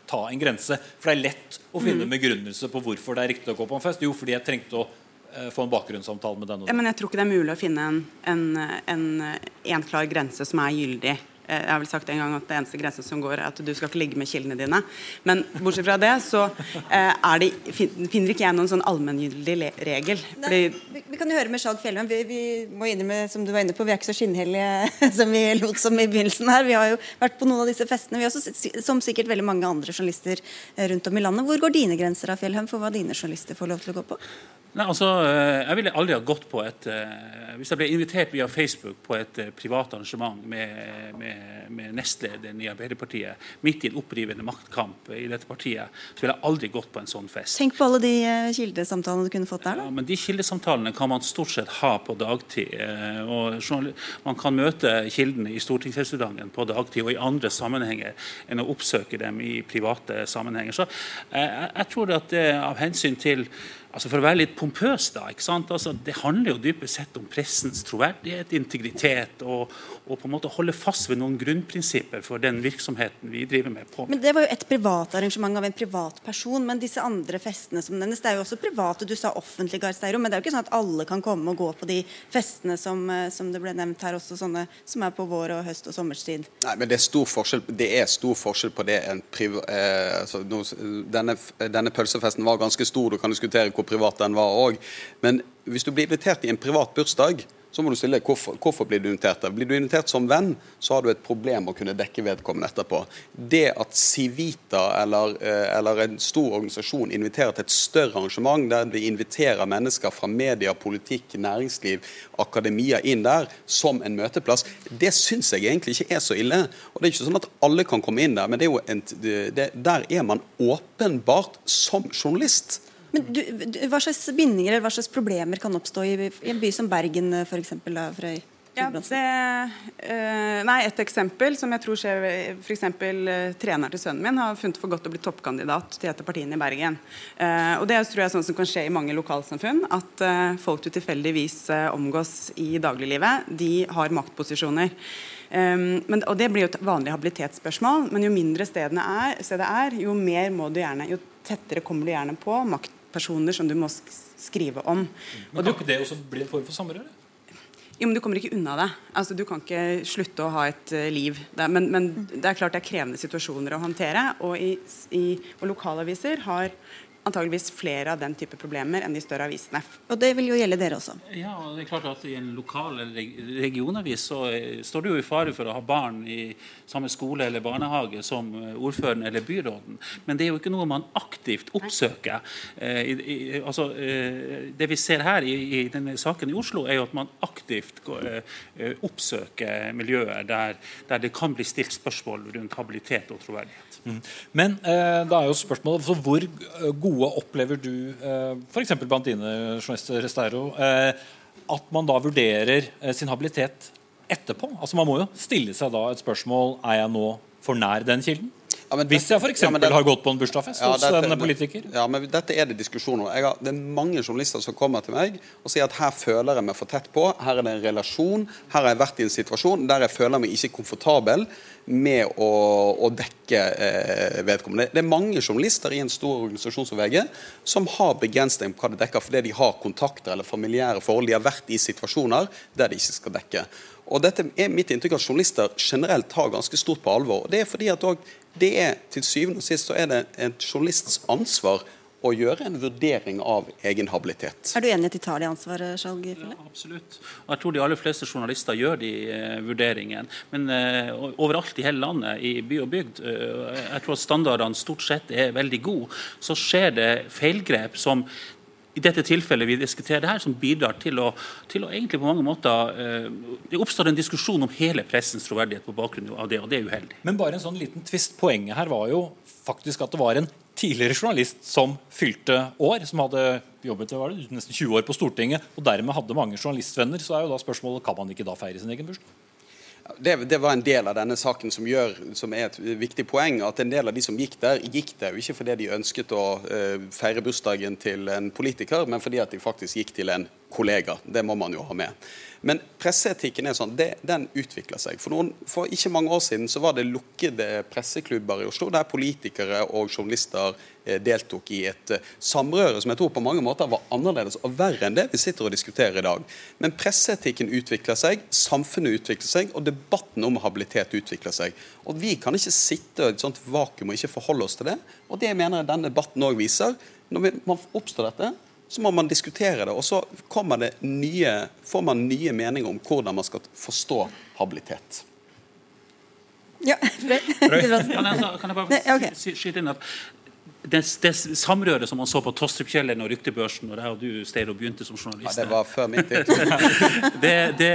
ta en grense? For det er lett å finne mm. begrunnelse på hvorfor det er riktig å gå på en fest. Jo, fordi jeg trengte å få en bakgrunnssamtale med denne. Ja, men jeg tror ikke det er mulig å finne en, en, en, en klar grense som er gyldig. Jeg har vel sagt en gang at det eneste grensen som går, er at du skal ikke ligge med kildene dine. Men bortsett fra det, så eh, det, finner ikke jeg noen sånn allmenngyldig regel. Nei, vi, vi, kan jo høre med Skjalg Fjellheim. Vi, vi, må innrømme, som du var inne på, vi er ikke så skinnhellige som vi lot som i begynnelsen her. Vi har jo vært på noen av disse festene, vi også, som sikkert veldig mange andre journalister eh, rundt om i landet. Hvor går dine grenser av Fjellheim for hva dine journalister får lov til å gå på? Nei, altså, eh, Jeg ville aldri ha gått på et uh, Hvis jeg ble invitert via Facebook på et uh, privat arrangement med, med, med nestlederen i Arbeiderpartiet midt i en opprivende maktkamp i dette partiet, så ville jeg aldri gått på en sånn fest. Tenk på alle de kildesamtalene du kunne fått der, da. Ja, men De kildesamtalene kan man stort sett ha på dagtid. og Man kan møte kildene i stortingsrestauranten på dagtid og i andre sammenhenger enn å oppsøke dem i private sammenhenger. Så jeg, jeg tror at det av hensyn til altså For å være litt pompøs, da. ikke sant? Altså, det handler jo dypest sett om pressens troverdighet, integritet, og, og, på en måte holde fast ved noen grunnprinsipper for den virksomheten vi driver med. på. Men Det var jo et privat arrangement av en privat person, men disse andre festene som nevnes, det er jo også private. Du sa offentlig, Garsteiro, men det er jo ikke sånn at alle kan komme og gå på de festene som, eh, som det ble nevnt her, også sånne som er på vår og høst og sommerstid. Nei, men det er stor forskjell, det er stor forskjell på det en priv... eh, altså, denne, denne pølsefesten var ganske stor, du kan diskutere hvor privat den var òg. Men hvis du blir invitert i en privat bursdag, så må du stille hvorfor, hvorfor blir du invitert. der. Blir du invitert som venn, så har du et problem å kunne dekke vedkommende etterpå. Det at Civita eller, eh, eller en stor organisasjon inviterer til et større arrangement, der de inviterer mennesker fra media, politikk, næringsliv, akademia inn der som en møteplass, det syns jeg egentlig ikke er så ille. Og Det er ikke sånn at alle kan komme inn der, men det en, det, der er man åpenbart som journalist. Men du, Hva slags bindinger eller hva slags problemer kan oppstå i, i en by som Bergen f.eks.? Ja, det, uh, nei, Et eksempel som jeg tror skjer f.eks. Uh, eh, treneren til sønnen min har funnet for godt å bli toppkandidat til et av partiene i Bergen. Uh, og Det tror jeg er sånn som kan skje i mange lokalsamfunn. At uh, folk du tilfeldigvis omgås i dagliglivet, de har maktposisjoner. Um, men, og Det blir jo et vanlig habilitetsspørsmål, men jo mindre stedene er, stedet er, jo mer må du gjerne, jo tettere kommer du gjerne på makt personer som du må skrive om. Men Kan ikke det også bli en form for samrøre? Jo, men Du kommer ikke unna det. Altså, Du kan ikke slutte å ha et uh, liv. Der. Men, men, det er klart det er krevende situasjoner å håndtere. Og, i, i, og lokalaviser har antageligvis flere av den type problemer enn de større avisene. Og det vil jo gjelde dere også? Ja, og det er klart at I en lokal regionavis så eh, står du jo i fare for å ha barn i samme skole eller barnehage som eh, ordføreren eller byråden. Men det er jo ikke noe man aktivt oppsøker. Eh, i, i, altså, eh, det vi ser her i, i, denne saken i Oslo, er jo at man aktivt går, eh, oppsøker miljøer der, der, det kan bli stilt spørsmål rundt habilitet og troverdighet. Mm. Men eh, da er jo spørsmålet hvor gode gode opplever du, eh, f.eks. blant dine journalister, Restero, eh, at man da vurderer eh, sin habilitet etterpå? Altså Man må jo stille seg da et spørsmål er jeg nå for nær den kilden. Ja, men Hvis jeg f.eks. ja, har gått på en bursdagsfest hos en politiker. Ja, men dette er det diskusjon om. Har, det er mange journalister som kommer til meg og sier at her føler jeg meg for tett på, her er det en relasjon, her har jeg vært i en situasjon der jeg føler meg ikke komfortabel med å, å dekke eh, vedkommende. Det er mange journalister i en stor organisasjon som VG som har begrensning på hva det dekker, fordi de har kontakter eller familiære forhold. De har vært i situasjoner der de ikke skal dekke. Og dette er mitt inntrykk at journalister generelt tar ganske stort på alvor. og Det er fordi at det er til syvende og sist så er det en journalists ansvar å gjøre en vurdering av egen habilitet. Er du enig i at de tar det ansvaret, Skjalg ja, Absolutt. Og jeg tror de aller fleste journalister gjør de eh, vurderingene. Men eh, overalt i hele landet, i by og bygd, eh, jeg tror at standardene stort sett er veldig gode. Så skjer det feilgrep som i dette tilfellet vi diskuterer her, som bidrar til å, til å egentlig på mange måter eh, Det oppstår en diskusjon om hele pressens troverdighet på bakgrunn av det, og det er uheldig. Men bare en sånn liten tvist. Poenget her var jo faktisk at det var en tidligere journalist som fylte år, som hadde jobbet var det, nesten 20 år på Stortinget, og dermed hadde mange journalistvenner. Så er jo da spørsmålet kan man ikke da feire sin egen bursdag? Det, det, var en del av denne saken som, gjør, som er et viktig poeng. At en del av de som gikk der, gikk der jo ikke fordi de ønsket å uh, feire bursdagen til en politiker, men fordi at de faktisk gikk til en kollega. Det må man jo ha med. Men presseetikken er sånn, det, den utvikler seg. For, noen, for, ikke mange år siden så var det lukkede presseklubber i Oslo der politikere og journalister eh, deltok i et eh, samrøre som jeg tror på mange måter var annerledes og verre enn det vi sitter og diskuterer i dag. Men presseetikken utvikler seg, samfunnet utvikler seg, og debatten om habilitet utvikler seg. Og Vi kan ikke sitte i et sånt vakuum og ikke forholde oss til det. Og det mener jeg denne debatten òg viser. Når man oppstår dette, så må man diskutere det. Og så det nye, får man nye meninger om hvordan man skal forstå habilitet. Ja, Kan jeg, kan jeg bare skyte inn at det, det samrøret som man så på Tostrupkjelleren og Ryktebørsen når jeg og du Steiro, begynte som journalist Ja, Det var før min tid. det, det,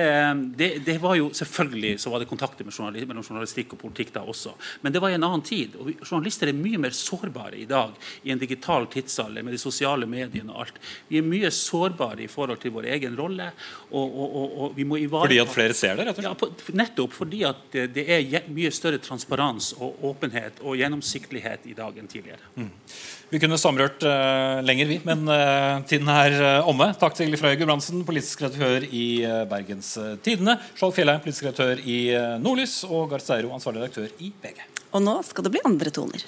det, det, var jo Selvfølgelig så var det kontakter journalist, mellom journalistikk og politikk da også, men det var i en annen tid. og Journalister er mye mer sårbare i dag i en digital tidsalder med de sosiale mediene og alt. Vi er mye sårbare i forhold til vår egen rolle. Og, og, og, og vi må ivareta Fordi at flere ser det? rett og slett? Ja, på, nettopp fordi at det, det er mye større transparens og åpenhet og gjennomsiktighet i dag enn tidligere. Mm. Vi kunne samrørt uh, lenger, vi, men uh, tiden er uh, omme. Takk til Frøy Gudbrandsen, politisk redaktør i Bergens Tidende. Skjold Fjellheim, politisk redaktør i Nordlys. Og Gard Steiro, ansvarlig redaktør i VG. Og nå skal det bli andre toner.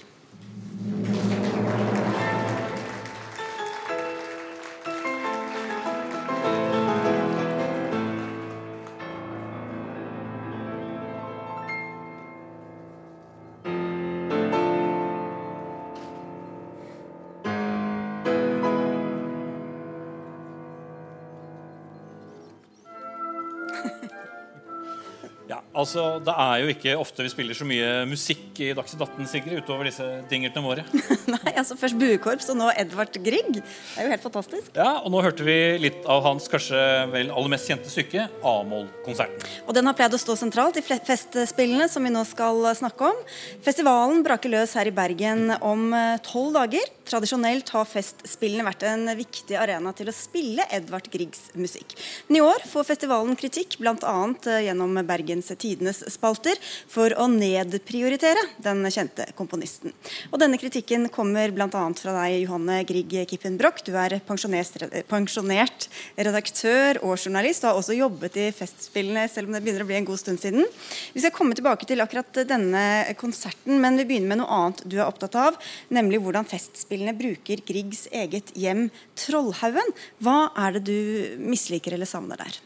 Altså, Det er jo ikke ofte vi spiller så mye musikk i Dagsnytt 18 Sigrid, utover disse dingertene våre. Nei, altså Først Buekorps, og nå Edvard Grieg. Det er jo helt fantastisk. Ja, og Nå hørte vi litt av hans kanskje vel aller mest kjente stykke, A-moll-konserten. Og Den har pleid å stå sentralt i festspillene som vi nå skal snakke om. Festivalen braker løs her i Bergen om eh, tolv dager. Tradisjonelt har Festspillene vært en viktig arena til å spille Edvard Griegs musikk. Men i år får festivalen kritikk, bl.a. Eh, gjennom Bergens Tidenes spalter, for å nedprioritere den kjente komponisten. Og Denne kritikken kommer bl.a. fra deg, Johanne Grieg Kippen Broch. Du er pensjonert redaktør og journalist, og har også jobbet i Festspillene, selv om det begynner å bli en god stund siden. Vi skal komme tilbake til akkurat denne konserten, men vi begynner med noe annet du er opptatt av, nemlig hvordan Festspillene bruker Griegs eget hjem, Trollhaugen. Hva er det du misliker eller savner der?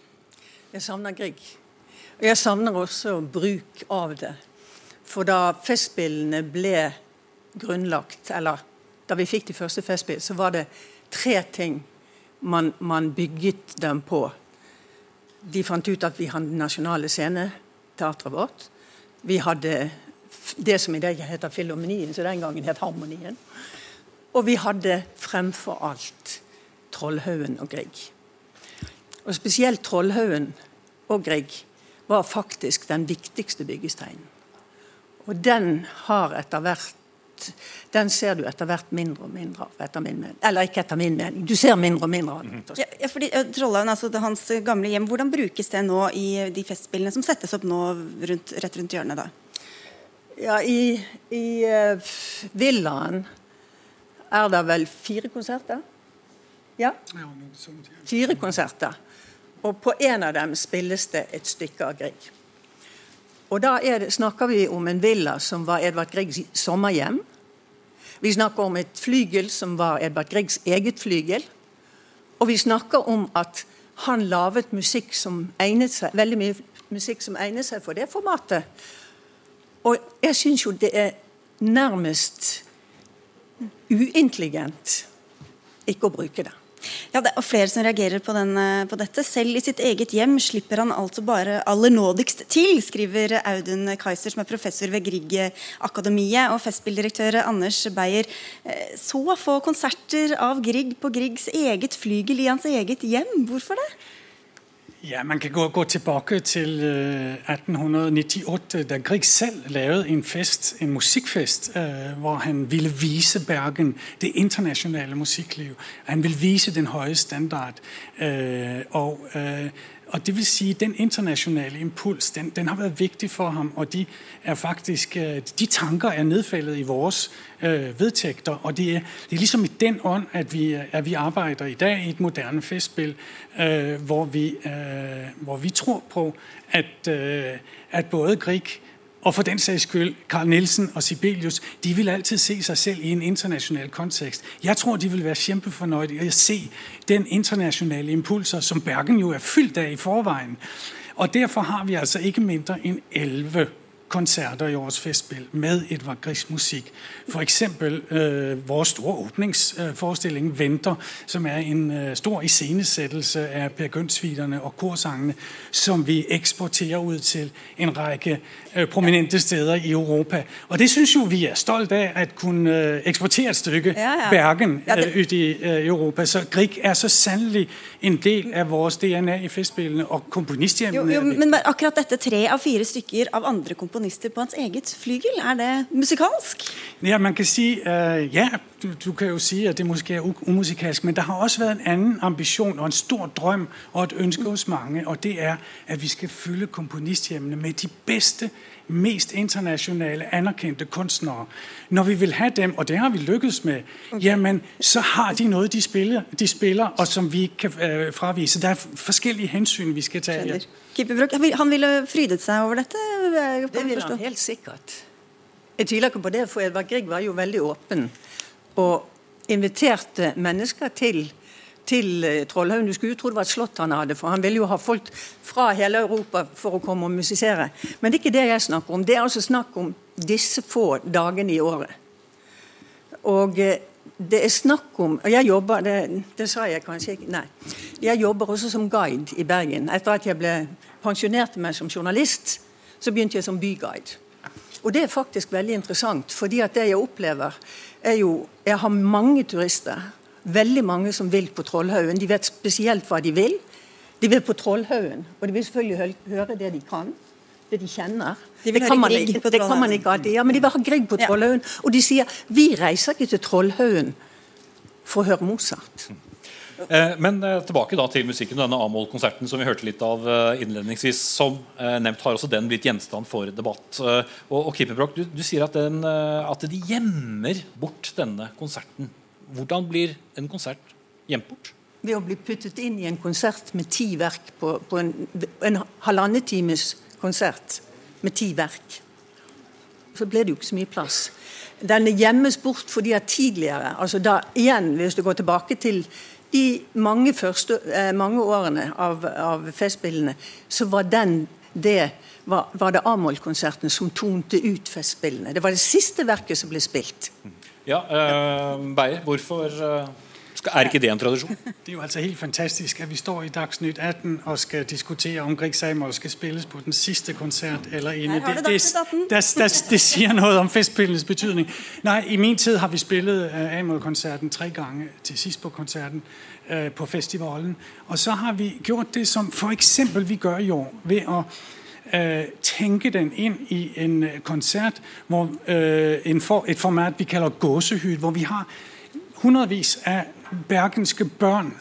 Jeg savner Grieg. Og jeg savner også bruk av det. For da Festspillene ble grunnlagt, eller da vi fikk de første Festspillene, så var det tre ting man, man, bygget dem på. De fant ut at vi hadde nasjonale sceneteatret vårt. Vi hadde det som i dag heter Filharmonien, så den gangen het Harmonien. Og vi hadde fremfor alt Trollhaugen og Grieg. Og spesielt Trollhaugen og Grieg var faktisk den viktigste byggesteinen. Og den har etter hvert den ser du etter hvert mindre og mindre av. etter min mening. Eller ikke etter min mening. Du ser mindre og mindre av det. Ja, ja, fordi Trollhavn, Trollhaugen, altså det, hans gamle hjem, hvordan brukes det nå i de festspillene som settes opp nå rundt, rett rundt hjørnet? da? Ja, I, i uh, villaen er det vel fire konserter? Ja? Fire konserter. Og på en av dem spilles det et stykke av Grieg. Og da det, snakker vi om en villa som var Edvard Griegs sommerhjem. Vi snakker om et flygel som var Edvard Griegs eget flygel. Og vi snakker om at han laget musikk som egnet seg, veldig mye musikk som egnet seg for det formatet. Og jeg syns jo det er nærmest uintelligent ikke å bruke det. Ja, Det er flere som reagerer på, den, eh, på, dette. Selv i sitt eget hjem slipper han altså bare aller nådigst til, skriver Audun Kaiser, som er professor ved Grieg-akademiet. Og festspilldirektør Anders Beyer. Eh, så få konserter av Grieg på Griegs eget flygel i hans eget hjem. Hvorfor det? Ja, Man kan gå, gå tilbake til 1898, da Grieg selv lavede en fest, en musikkfest, uh, hvor han ville vise Bergen det internasjonale musikklivet. Han ville vise den høye standard. Uh, og og det vil sige, Den internasjonale impuls den, den, har vært viktig for ham. og De, er faktisk, øh, de tanker er nedfældet i våre øh, vedtægter. og det er, det er, liksom i den ånd at vi, at vi, arbeider i dag i et moderne festspill, øh, hvor, vi, øh, hvor, vi, tror på at, øh, at både Grieg og for den sags skyld, Carl Nielsen og Sibelius, de vil alltid se seg selv i en internasjonal kontekst. Jeg tror de vil være kjempefornøyde i å se den internasjonale impulser som Bergen jo er fyldt av i forvejen. Og Derfor har vi altså ikke mindre enn elleve konserter i årets festspill med Edvard Griegs musikk. F.eks. Øh, vår store åpningsforestilling øh, 'Venter', som er en øh, stor iscenesettelse av Per Gynt-suitene og korsangene, som vi eksporterer ut til en rekke øh, prominente steder i Europa. Og det syns jo vi er stolt av, at kunne øh, eksportere et stykke ja, ja. Bergen ja, det... Øh, ut i Europa. Så Grieg er så sannelig en del av vårt DNA i festspillene, og komponisthjemmene. Jo, jo, men akkurat dette tre av fire stykker av andre komponister komponister på hans eget flygel. Er det musikalsk? Ja, man kan si uh, ja. Du, du, kan jo si at det måske er umusikalsk, men der har også vært en annen ambisjon og en stor drøm og et ønske hos mange, og det er at vi skal fylle komponisthjemmene med de beste mest internasjonale, anerkendte kunstnere. Når vi vil ha dem, og det har vi lykkes med, okay. jamen, så har de noe de spiller, de spiller og som vi kan øh, fravise. Det er forskjellige hensyn vi skal ta. Ja. Han ville frydet seg over dette? Det ville han helt sikkert. Jeg tviler ikke på det, for Edvard Grieg var jo veldig åpen og inviterte mennesker til til eh, Trollhaugen. Du skulle jo tro det var et slott han hadde, for han ville jo ha folk fra hele Europa for å komme og musisere. Men det er ikke det jeg snakker om. Det er altså snakk om disse få dagene i året. Og eh, det er snakk om og jeg jobber, det, det, sa jeg kanskje ikke Nei. Jeg jobber også som guide i Bergen. Etter at jeg ble pensjonerte meg som journalist, så begynte jeg som byguide. Og det er faktisk veldig interessant, fordi at det jeg opplever, er jo Jeg har mange turister veldig mange som vil på Trollhaugen. De vet spesielt hva de vil. De vil på Trollhaugen, og de vil selvfølgelig høre det de kan. Det de kjenner. De det, kan man, ikke, det kan man ikke alltid. Ja, men de vil ha Grieg på Trollhaugen. Ja. Og de sier vi reiser ikke til Trollhaugen for å høre Mozart. Eh, men eh, tilbake da til musikken. Denne A-moll-konserten som vi hørte litt av eh, innledningsvis. Som nevnt har også den blitt gjenstand for debatt. Og, og Kippenbroch, du, du, sier at, den, at de gjemmer bort denne konserten hvordan blir en konsert gjemt bort? Ved å bli puttet inn i en konsert med ti verk på, på en, en halvannen times konsert med ti verk. Så ble det jo ikke så mye plass. Den gjemmes bort fordi at tidligere, altså da igjen, hvis du går tilbake til de mange, første, eh, mange årene av, av Festspillene, så var den det var, var det A-moll-konserten som tonte ut Festspillene. Det var det siste verket som ble spilt. Ja, uh, Beyer, hvorfor uh, er ikke det en tradisjon? Det er jo altså helt fantastisk at vi står i Dagsnytt 18 og skal diskutere om Grieg Samuel skal spilles på den siste konsert eller inde. Det, det, det, det, det sier noe om festspillenes betydning. Nei, I min tid har vi spillet uh, Amol-konserten tre ganger til sist på konserten uh, på festivalen. Og så har vi gjort det som f.eks. vi gjør i år, ved å øh, tenke den inn i en konsert, hvor, øh, en for, et format vi kaller gåsehud, hvor vi har hundredvis av bergenske barn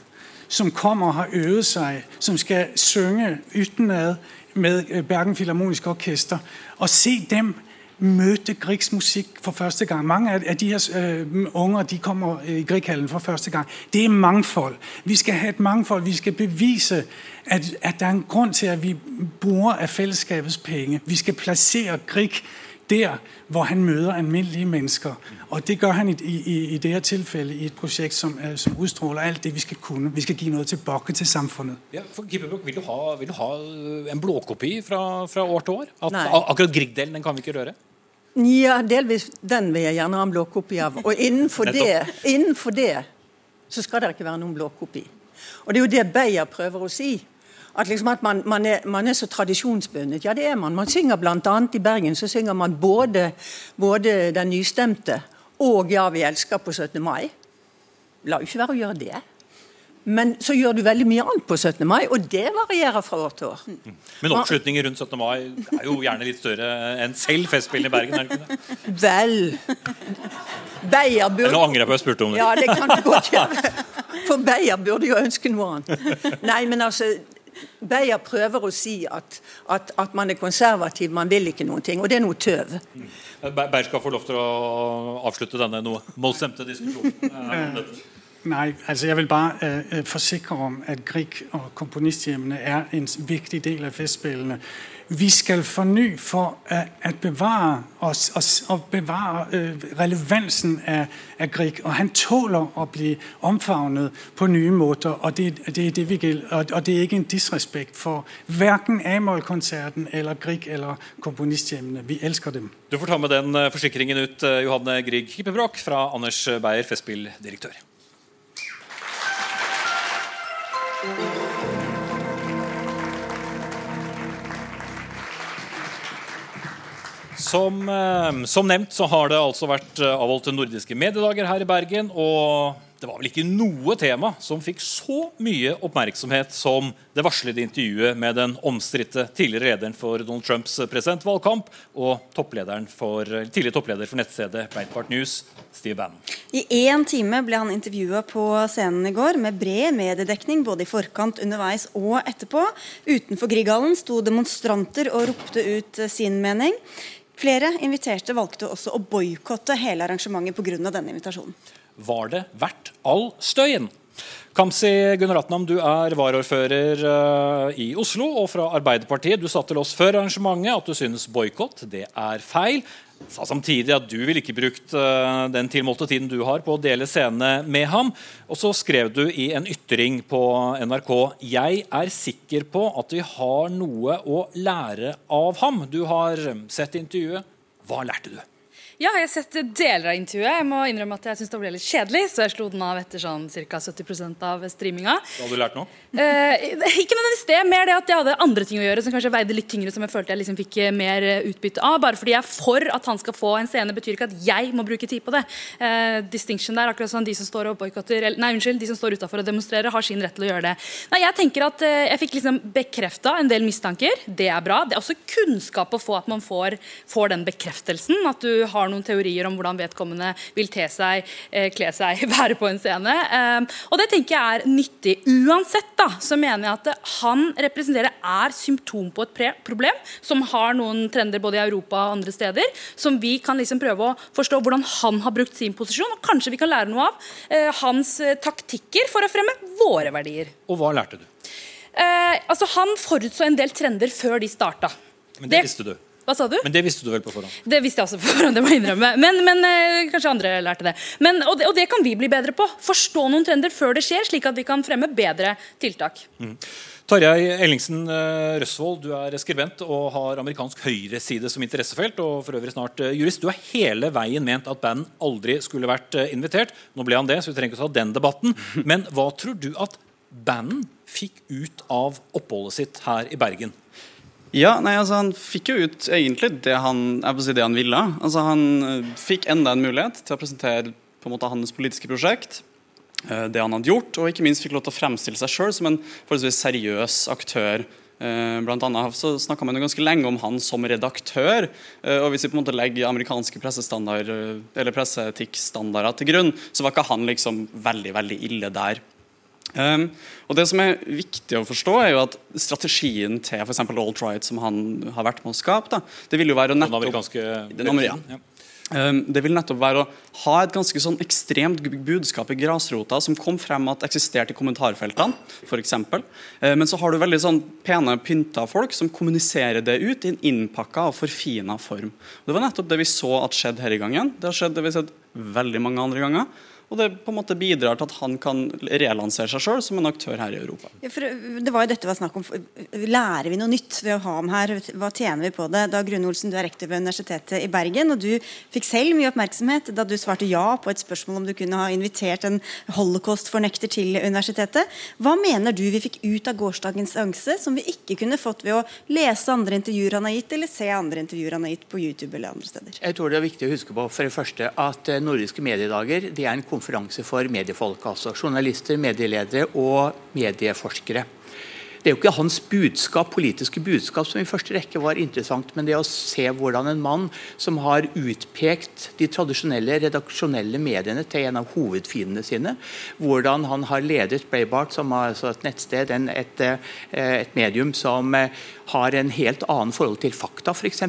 som kommer og har øvet seg, som skal synge utenad med øh, Bergen Filharmoniske Orkester. Og se dem møte Griegs musikk for første gang. Mange av de her uh, unger de kommer i Grieghallen for første gang. Det er mangfold. Vi skal ha et mangfold. Vi skal bevise at, at det er en grunn til at vi bruker av fellesskapets penger. Vi skal plassere Grieg der hvor han møter alminnelige mennesker. Og det gjør han i, i, i det her tilfellet i et prosjekt som, uh, som utstråler alt det vi skal kunne. Vi skal gi noe tilbake til samfunnet. Ja, for Kippebrok, vil, du ha, vil du ha en blåkopi fra, fra år til år? At, akkurat Grieg-delen den kan vi ikke røre? Ja, delvis den vil jeg gjerne ha en blåkopi av. Og innenfor det, innenfor det så skal det ikke være noen blåkopi. Og det er jo det Beyer prøver å si. At, liksom at man, man, er, man, er, så tradisjonsbundet. Ja, det er man. Man synger bl.a. i Bergen så synger man både, både Den nystemte og Ja, vi elsker på 17. mai. La jo ikke være å gjøre det. Men så gjør du veldig mye annet på 17. mai, og det varierer fra år til år. Mm. Men oppslutningen rundt 17. mai er jo gjerne litt større enn selv Festspillene i Bergen? er det ikke det? Vel Beyer Nå angrer jeg på at jeg spurte om det. Ja, det kan du godt gjøre. For Beyer burde jo ønske noe annet. Nei, men altså Beyer prøver å si at, at, at, man er konservativ, man vil ikke noen ting. Og det er noe tøv. Mm. Beyer skal få lov til å avslutte denne noe målstemte diskusjonen. Nei, altså jeg vil bare uh, forsikre om at Grieg og komponisthjemmene er en viktig del av Festspillene. Vi skal forny for at bevare oss og bevare uh, relevansen av, Grieg. Og han tåler å bli omfavnet på nye måter, og det, er det vi gjelder. Og, det er ikke en disrespekt for verken A-moll-konserten eller Grieg eller komponisthjemmene. Vi elsker dem. Du får ta med den forsikringen ut, Johanne Grieg Kippebrok, fra Anders Beyer, Festspilldirektør. Som, eh, som, nevnt så har det altså vært eh, avholdt nordiske mediedager her i Bergen. Og det var vel ikke noe tema som fikk så mye oppmerksomhet som det varslede intervjuet med den omstridte tidligere lederen for Donald Trumps presidentvalgkamp og for, tidligere toppleder for nettstedet Breitbart News, Steve Bannon. I én time ble han intervjua på scenen i går med bred mediedekning både i forkant, underveis og etterpå. Utenfor Grieghallen sto demonstranter og ropte ut sin mening. Flere inviterte valgte også å boikotte hele arrangementet pga. denne invitasjonen. Var det verdt all støyen? Kamzy Gunaratnam, du er varaordfører uh, i Oslo og fra Arbeiderpartiet. Du sa til oss før arrangementet at du synes boikott er feil. Sa samtidig at du ville ikke brukt uh, den tilmålte tiden du har på å dele scene med ham. Og så skrev du i en ytring på NRK Jeg er sikker på at vi har noe å lære av ham. Du har sett intervjuet. Hva lærte du? Ja, jeg har sett deler av intervjuet. Jeg må innrømme at jeg syns det ble litt kjedelig, så jeg slo den av etter sånn ca. 70% av streaminga. Hva hadde du lært nå? Eh, ikke nødvendigvis det, mer det at jeg hadde andre ting å gjøre som kanskje veide litt tyngre, som jeg følte jeg liksom fikk mer utbytte av. Bare fordi jeg er for at han skal få en scene, betyr ikke at jeg må bruke tid på det. Eh, distinction der, akkurat sånn de som står og boikotter Nei, unnskyld, de som står utafor og demonstrerer, har sin rett til å gjøre det. Nei, jeg tenker at eh, jeg fikk liksom bekrefta en del mistanker. Det er bra. Det er også kunnskap å få at man får, får den bekreftelsen. At du har noen teorier om hvordan vedkommende vil te seg, eh, kle seg, være på en scene. Eh, og det tenker jeg er nyttig. Uansett da, så mener jeg at han representerer er symptom på et problem som har noen trender både i Europa og andre steder, som vi kan liksom prøve å forstå hvordan han har brukt sin posisjon, og kanskje vi kan lære noe av eh, hans eh, taktikker for å fremme våre verdier. Og hva lærte du? Eh, altså Han forutså en del trender før de starta. Men det, det visste du? Hva sa du? Men det visste du vel på forhånd? Det visste jeg også på forhånd, det må jeg innrømme. Men, men eh, kanskje andre lærte det. Men, og det. og, det. kan vi bli bedre på. Forstå noen trender før det skjer, slik at vi kan fremme bedre tiltak. Mm. Tarjei Ellingsen eh, Røsvold, du er skribent og har amerikansk høyreside som interessefelt. og for øvrig snart eh, jurist. Du har hele veien ment at band aldri skulle vært invitert. Nå ble han det, så vi trenger ikke å ta den debatten. Men hva tror du at banden fikk ut av oppholdet sitt her i Bergen? Ja, nei, altså Han fikk jo ut egentlig det han, si det han ville. Altså Han uh, fikk enda en mulighet til å presentere på en måte hans politiske prosjekt. Uh, det han hadde gjort, og ikke minst fikk lov til å fremstille seg sjøl som en forholdsvis seriøs aktør Eh, blant annet så snakka man jo ganske lenge om han som redaktør. eh, og Hvis vi på en måte legger amerikanske eh, presseetikkstandarder til grunn, så var ikke han liksom veldig veldig ille der. Um, og Det som er viktig å forstå, er jo at strategien til f.eks. alt-right, som han har vært med å skape, da, det vil jo være å nettopp Den amer- ja. ja. Um, det vil nettopp være å ha et ganske sånn ekstremt budskap i grasrota som kom frem at eksisterte i kommentarfeltene, f.eks. Uh, men så har du veldig sånn pene, pynta folk som kommuniserer det ut i en innpakka og forfina form. Og det var nettopp det vi så at skjedde her i gangen. Det har skjedd det vi har sett veldig mange andre ganger. Og det på en måte bidrar til at han kan relansere seg sjøl som en aktør her i Europa. Ja, for det var jo dette vi var snakk om. Lærer vi noe nytt ved å ha ham her? Hva tjener vi på det? Da Grunn Olsen, du er rektor ved Universitetet i Bergen, og du fikk selv mye oppmerksomhet da du svarte ja på et spørsmål om du kunne ha invitert en holocaust-fornekter til universitetet. Hva mener du vi fikk ut av gårsdagens seanse som vi ikke kunne fått ved å lese andre intervjuer han har gitt, eller se andre intervjuer han har gitt på YouTube eller andre steder? Jeg tror det er viktig å huske på for det første at eh, Nordiske mediedager det er en konferanse for mediefolk. altså Journalister, medieledere og medieforskere. Det er jo ikke hans budskap, politiske budskap som i første rekke var interessant, men det å se hvordan en mann som har utpekt de tradisjonelle redaksjonelle mediene til en av hovedfiendene sine, hvordan han har ledet Braybart, som er altså et nettsted, et, eh, et medium som eh, har en helt annen forhold til fakta, f.eks.,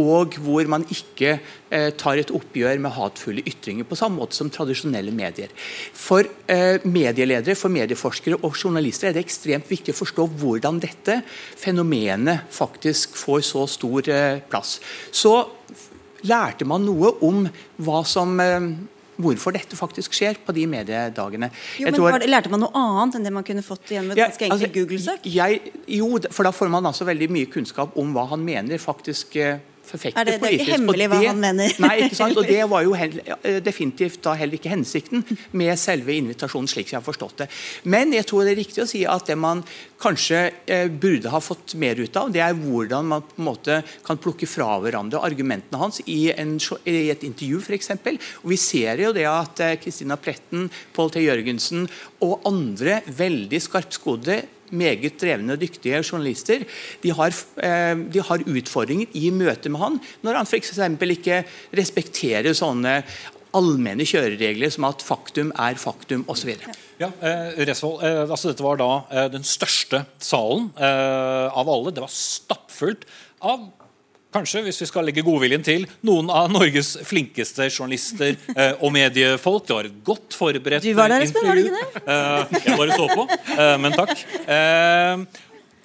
og hvor man ikke eh, tar et oppgjør med hatefulle ytringer på samme måte som tradisjonelle medier. For eh, medieledere, for medieforskere og journalister er det ekstremt viktig å forstå hvordan dette fenomenet faktisk får så stor eh, plass. Så lærte man noe om hva som eh, hvorfor dette faktisk skjer på de mediedagene. Jo, Jeg men tror- var Lærte man noe annet enn det man kunne fått igjen med et Ja, ganske enkelt altså, Google-søk? Jo, for da får man altså veldig mye kunnskap om hva han mener faktisk eh, forfekter Er det- det er ikke hemmelig det, hva han mener? Nei, ikke sant? Og det var jo hel- eh, definitivt da heller ikke hensikten med selve invitasjonen, slik jeg har forstått det. Men jeg tror det er riktig å si at det man kanskje eh, burde ha fått mer ut av, det er hvordan man på en måte kan plukke fra hverandre argumentene hans i, en, i et intervju f.eks. Og vi ser jo det at eh, Kristina Pretten, Pål T. Jørgensen og andre veldig skarpskodde meget drevne og dyktige journalister de har, eh, de har utfordringer i møte med han når han f.eks. ikke respekterer sånne allmenne kjøreregler som at faktum er faktum osv. Ja, eh, Resvold, eh, altså dette var da eh, den største salen eh, av alle. Det var stappfullt av Kanskje, hvis vi skal legge godviljen til, noen av Norges flinkeste journalister eh, og mediefolk. Det var et godt forberedt intervju. Du var der, Espen, var du ikke ikke Eh, jeg bare så på, eh, men takk. Eh,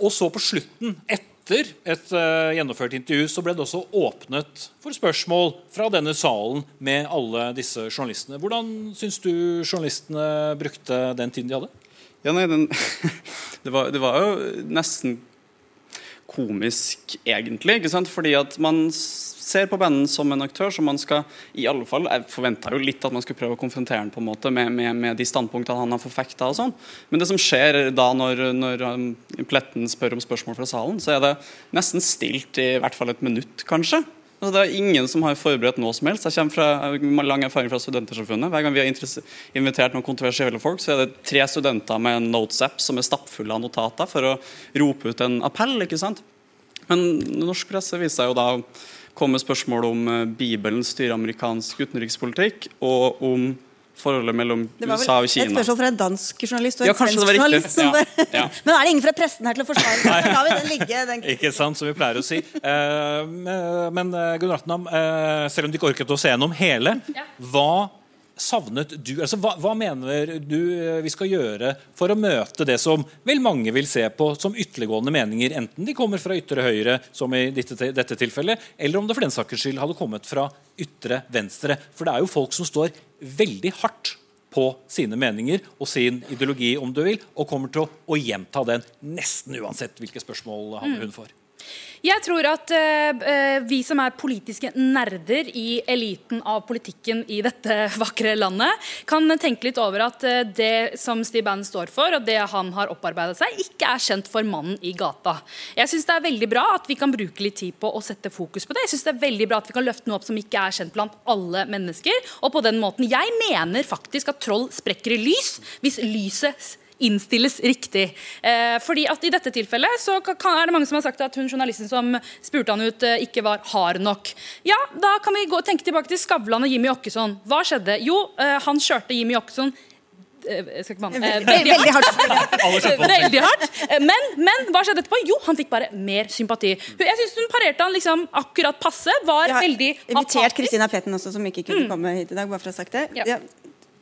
og så på slutten, etter et eh, gjennomført intervju, så ble det også åpnet for spørsmål fra denne salen med alle disse journalistene. Hvordan syns du journalistene brukte den tiden de hadde? Ja, nei, den, det, var, det var jo nesten komisk, egentlig. ikke sant? Fordi at man ser på bandet som en aktør som man skal i alle fall, Jeg forventa jo litt at man skulle prøve å konfrontere han på en måte med, med, med de standpunktene han har forfekta. og sånn. Men det som skjer da når, når um, Pletten spør om spørsmål fra salen, så er det nesten stilt i hvert fall et minutt, kanskje. Altså, det er ingen som har forberedt noe som helst. Jeg kommer fra lang erfaring fra Studentersamfunnet. Hver gang vi har invitert noen kontroversielle folk, så er det tre studenter med en notes-app som er stappfulle av notater for å rope ut en appell. ikke sant? Men norsk presse viser seg jo da å komme spørsmål om eh, Bibelen styrer amerikansk utenrikspolitikk, og om forholdet mellom Det var USA og vel et Kina. spørsmål fra en dansk journalist og en kanskje svensk det journalist. Ja, ja. Men er det ingen fra pressen her til å forsvare det? Så lar vi den ligge. Den... Ikke sant, som vi pleier å si. Uh, men Gunn Gunnar Ratnam, uh, selv om du ikke orket å se gjennom hele, hva savnet du altså hva, hva mener du eh, vi skal gjøre for å møte det som vel mange vil se på som ytterliggående meninger, enten de kommer fra ytre høyre, som i dette, dette tilfellet, eller om det for den saks skyld hadde kommet fra ytre venstre? For det er jo folk som står veldig hardt på sine meninger og sin ideologi, om du vil, og kommer til å, å gjenta den nesten uansett hvilke spørsmål han eller hun får. Jeg tror at eh, vi som er politiske nerder i eliten av politikken i dette vakre landet, kan tenke litt over at eh, det som Steve Bannon står for, og det han har opparbeidet seg, ikke er kjent for mannen i gata. Jeg syns det er veldig bra at vi kan bruke litt tid på å sette fokus på det. Jeg synes det er veldig bra at vi kan løfte noe opp som ikke er kjent blant alle mennesker. Og på den måten, Jeg mener faktisk at troll sprekker i lys hvis lyset innstilles riktig. Eh, fordi at I dette tilfellet så kan, er det mange som har sagt at hun journalisten som spurte han ut, eh, ikke var hard nok. Ja, Da kan vi gå og tenke tilbake til Skavlan og Jimmy Åkesson. Hva skjedde? Jo, eh, han kjørte Jimmy Åkesson eh. Eh, veldig Veldig hardt. Veldig hardt. Eh, Men, men hva skjedde etterpå? Jo, han fikk bare mer sympati. Jeg syns hun parerte han liksom akkurat passe. Var Jeg har invitert Kristina Petten også, som ikke kunne komme hit i dag. bare for å ha sagt det. Ja.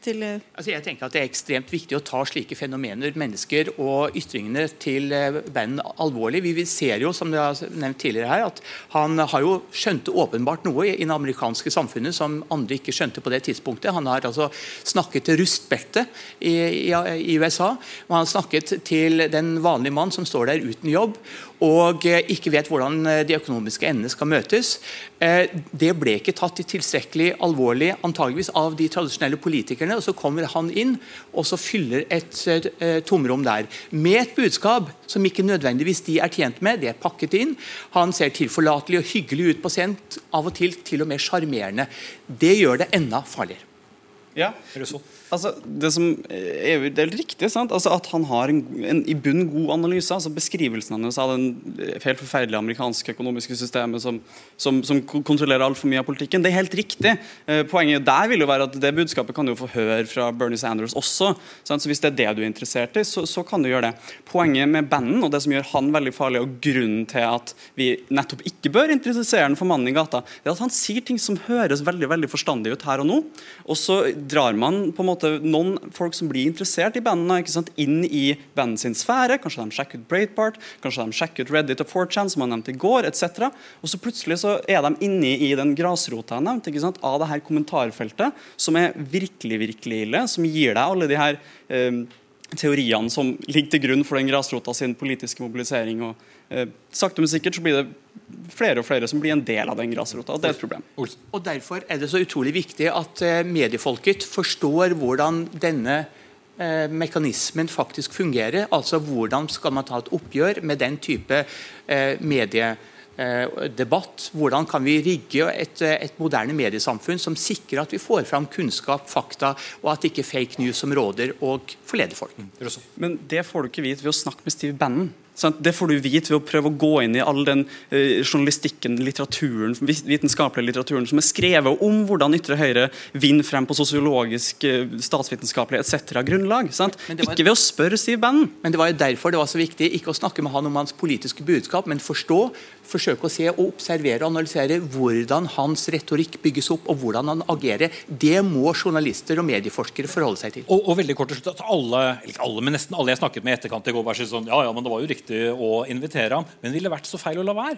Til, eh, Altså jeg tenker at Det er ekstremt viktig å ta slike fenomener, mennesker og ytringene til band alvorlig. Vi ser jo, som det har nevnt tidligere her, at han har jo skjønte åpenbart noe i det amerikanske samfunnet som andre ikke skjønte på det tidspunktet. Han har altså snakket til rustbeltet i, i, i USA, og han har snakket til den vanlige mann som står der uten jobb og eh, ikke vet hvordan eh, de økonomiske endene skal møtes. Eh, Det ble ikke tatt i tilstrekkelig alvorlig antageligvis av de tradisjonelle politikerne. og Så kommer han inn og så fyller et tomrom der. Med et budskap som ikke nødvendigvis de er tjent med. Det er pakket inn. Han ser tilforlatelig og hyggelig ut på scenen. Av og til til og med sjarmerende. Det gjør det enda farligere. Ja. Altså, det som det er helt riktig? Altså, at han har en, en i bunn god analyse. altså Beskrivelsen hans av den helt forferdelige amerikanske økonomiske systemet som, som, som ko- kontrollerer altfor mye av politikken, det er helt riktig. Eh, poenget der vil jo være at det budskapet kan du få høre fra Bernie Sanders også. Sant? Så Hvis det er det du er interessert i, så, så kan du gjøre det. Poenget med banden, og det som gjør han veldig farlig, og grunnen til at vi nettopp ikke bør interessere han for mannen i gata, det er at han sier ting som høres veldig veldig forstandig ut her og nå, og så drar man på en måte noen folk som blir interessert i bandene, ikke sant, inn i bandet sin sfære. Kanskje de sjekker ut Breitbart, kanskje de sjekker ut Reddit og 4chan, som jeg nevnte i går, etc. Og så plutselig så er de inne i den grasrota jeg nevnte, ikke sant, av det her kommentarfeltet, som er virkelig, virkelig ille, som gir deg alle de her eh, teoriene som ligger til grunn for den grasrota sin politiske mobilisering. og eh, Sakte, men sikkert så blir det flere og flere som blir en del av den grasrota. og Det er et problem. Og Derfor er det så utrolig viktig at eh, mediefolket forstår hvordan denne eh, mekanismen faktisk fungerer. Altså hvordan skal man ta et oppgjør med den type eh, mediedebatt. Hvordan kan vi rigge et, et moderne mediesamfunn som sikrer at vi får fram kunnskap, fakta, og at ikke fake news som råder og forleder folk. Men det får du ikke vite ved å snakke med Steve Bannon. Det får du vite ved å prøve å gå inn i all den eh, journalistikken, litteraturen, vitenskapelige litteraturen som er skrevet om hvordan ytre høyre vinner frem på sosiologisk, eh, statsvitenskapelig etc. grunnlag. Sant? var- Ikke ved å spørre Siv Bannon. Men det var jo derfor det var så viktig ikke å snakke med han om hans politiske budskap, men forstå, forsøke å se og observere og analysere hvordan hans retorikk bygges opp, og hvordan han agerer. Det må journalister og medieforskere forholde seg til. Og, og veldig kort til slutt at alle, eller alle, men nesten alle jeg snakket med i etterkant i går, var sånn, ja, ja, men det var jo riktig å invitere ham. Men ville det vært så feil å la være?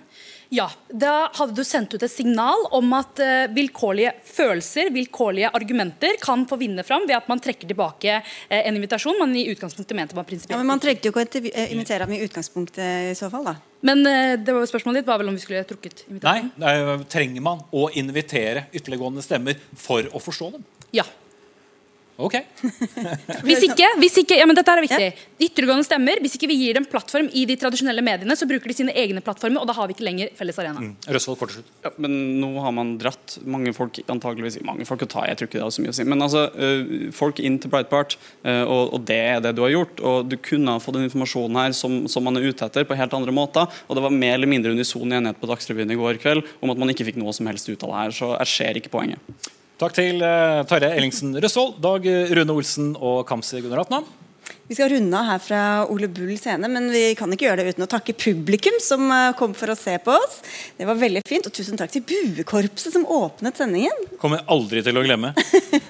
Ja, Da hadde du sendt ut et signal om at eh, vilkårlige følelser, vilkårlige argumenter, kan få vinne fram ved at man trekker tilbake eh, en invitasjon man i utgangspunktet mente var Ja, men Man trengte jo ikke å eh, invitere ham i utgangspunktet i så fall, da. Men det var spørsmålet ditt var vel om vi skulle trukket invitasjonen? nei, trenger man å invitere ytterliggående stemmer for å forstå dem? Ja. Ok. Hvis ikke, hvis ikke ja, men dette er viktig. Ytterliggående stemmer, hvis ikke vi gir dem plattform i de tradisjonelle mediene, så bruker de sine egne plattformer, og da har vi ikke lenger felles arena. Røsvold, kort slutt. Ja, men nå har man dratt mange folk antageligvis, mange folk å ta, jeg tror ikke det har så mye å si. Men altså, eh, folk inn til Breitbart, eh, og, og det er det du har gjort. Og du kunne ha fått den informasjonen her som, som man er ute etter, på helt andre måter. Og det var mer eller mindre unison enighet på Dagsrevyen i går kveld om at man ikke fikk noe som helst ut av det her. Så jeg ser ikke poenget. Takk til uh, Tarjei Ellingsen Røsvold, Dag Rune Olsen og Kamzy Gunaratnam. Vi skal runde av her fra Ole Bull scene, men vi kan ikke gjøre det uten å takke publikum som eh, kom for å se på oss. Det var veldig fint, og tusen takk til Buekorpset som åpnet sendingen. Kommer jeg aldri til å glemme.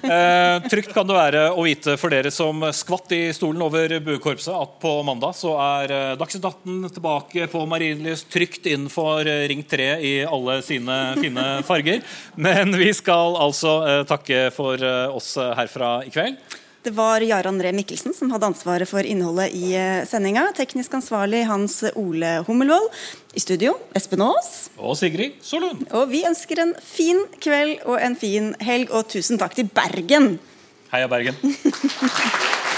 Eh, trygt kan det være å vite for dere som skvatt i stolen over buekorpset, at på mandag så er eh, Dagsnytt 18 tilbake på Marienlyst, trygt innenfor eh, Ring 3 i alle sine fine farger. Men vi skal altså eh, takke for eh, oss herfra i kveld. Det var Jarand André Mikkelsen som hadde ansvaret for innholdet i eh, sendinga. Teknisk ansvarlig Hans Ole Hummelvold. I studio Espen Aas. Og Sigrid Solund. Og vi ønsker en fin kveld og en fin helg, og tusen takk til Bergen. Heia Bergen.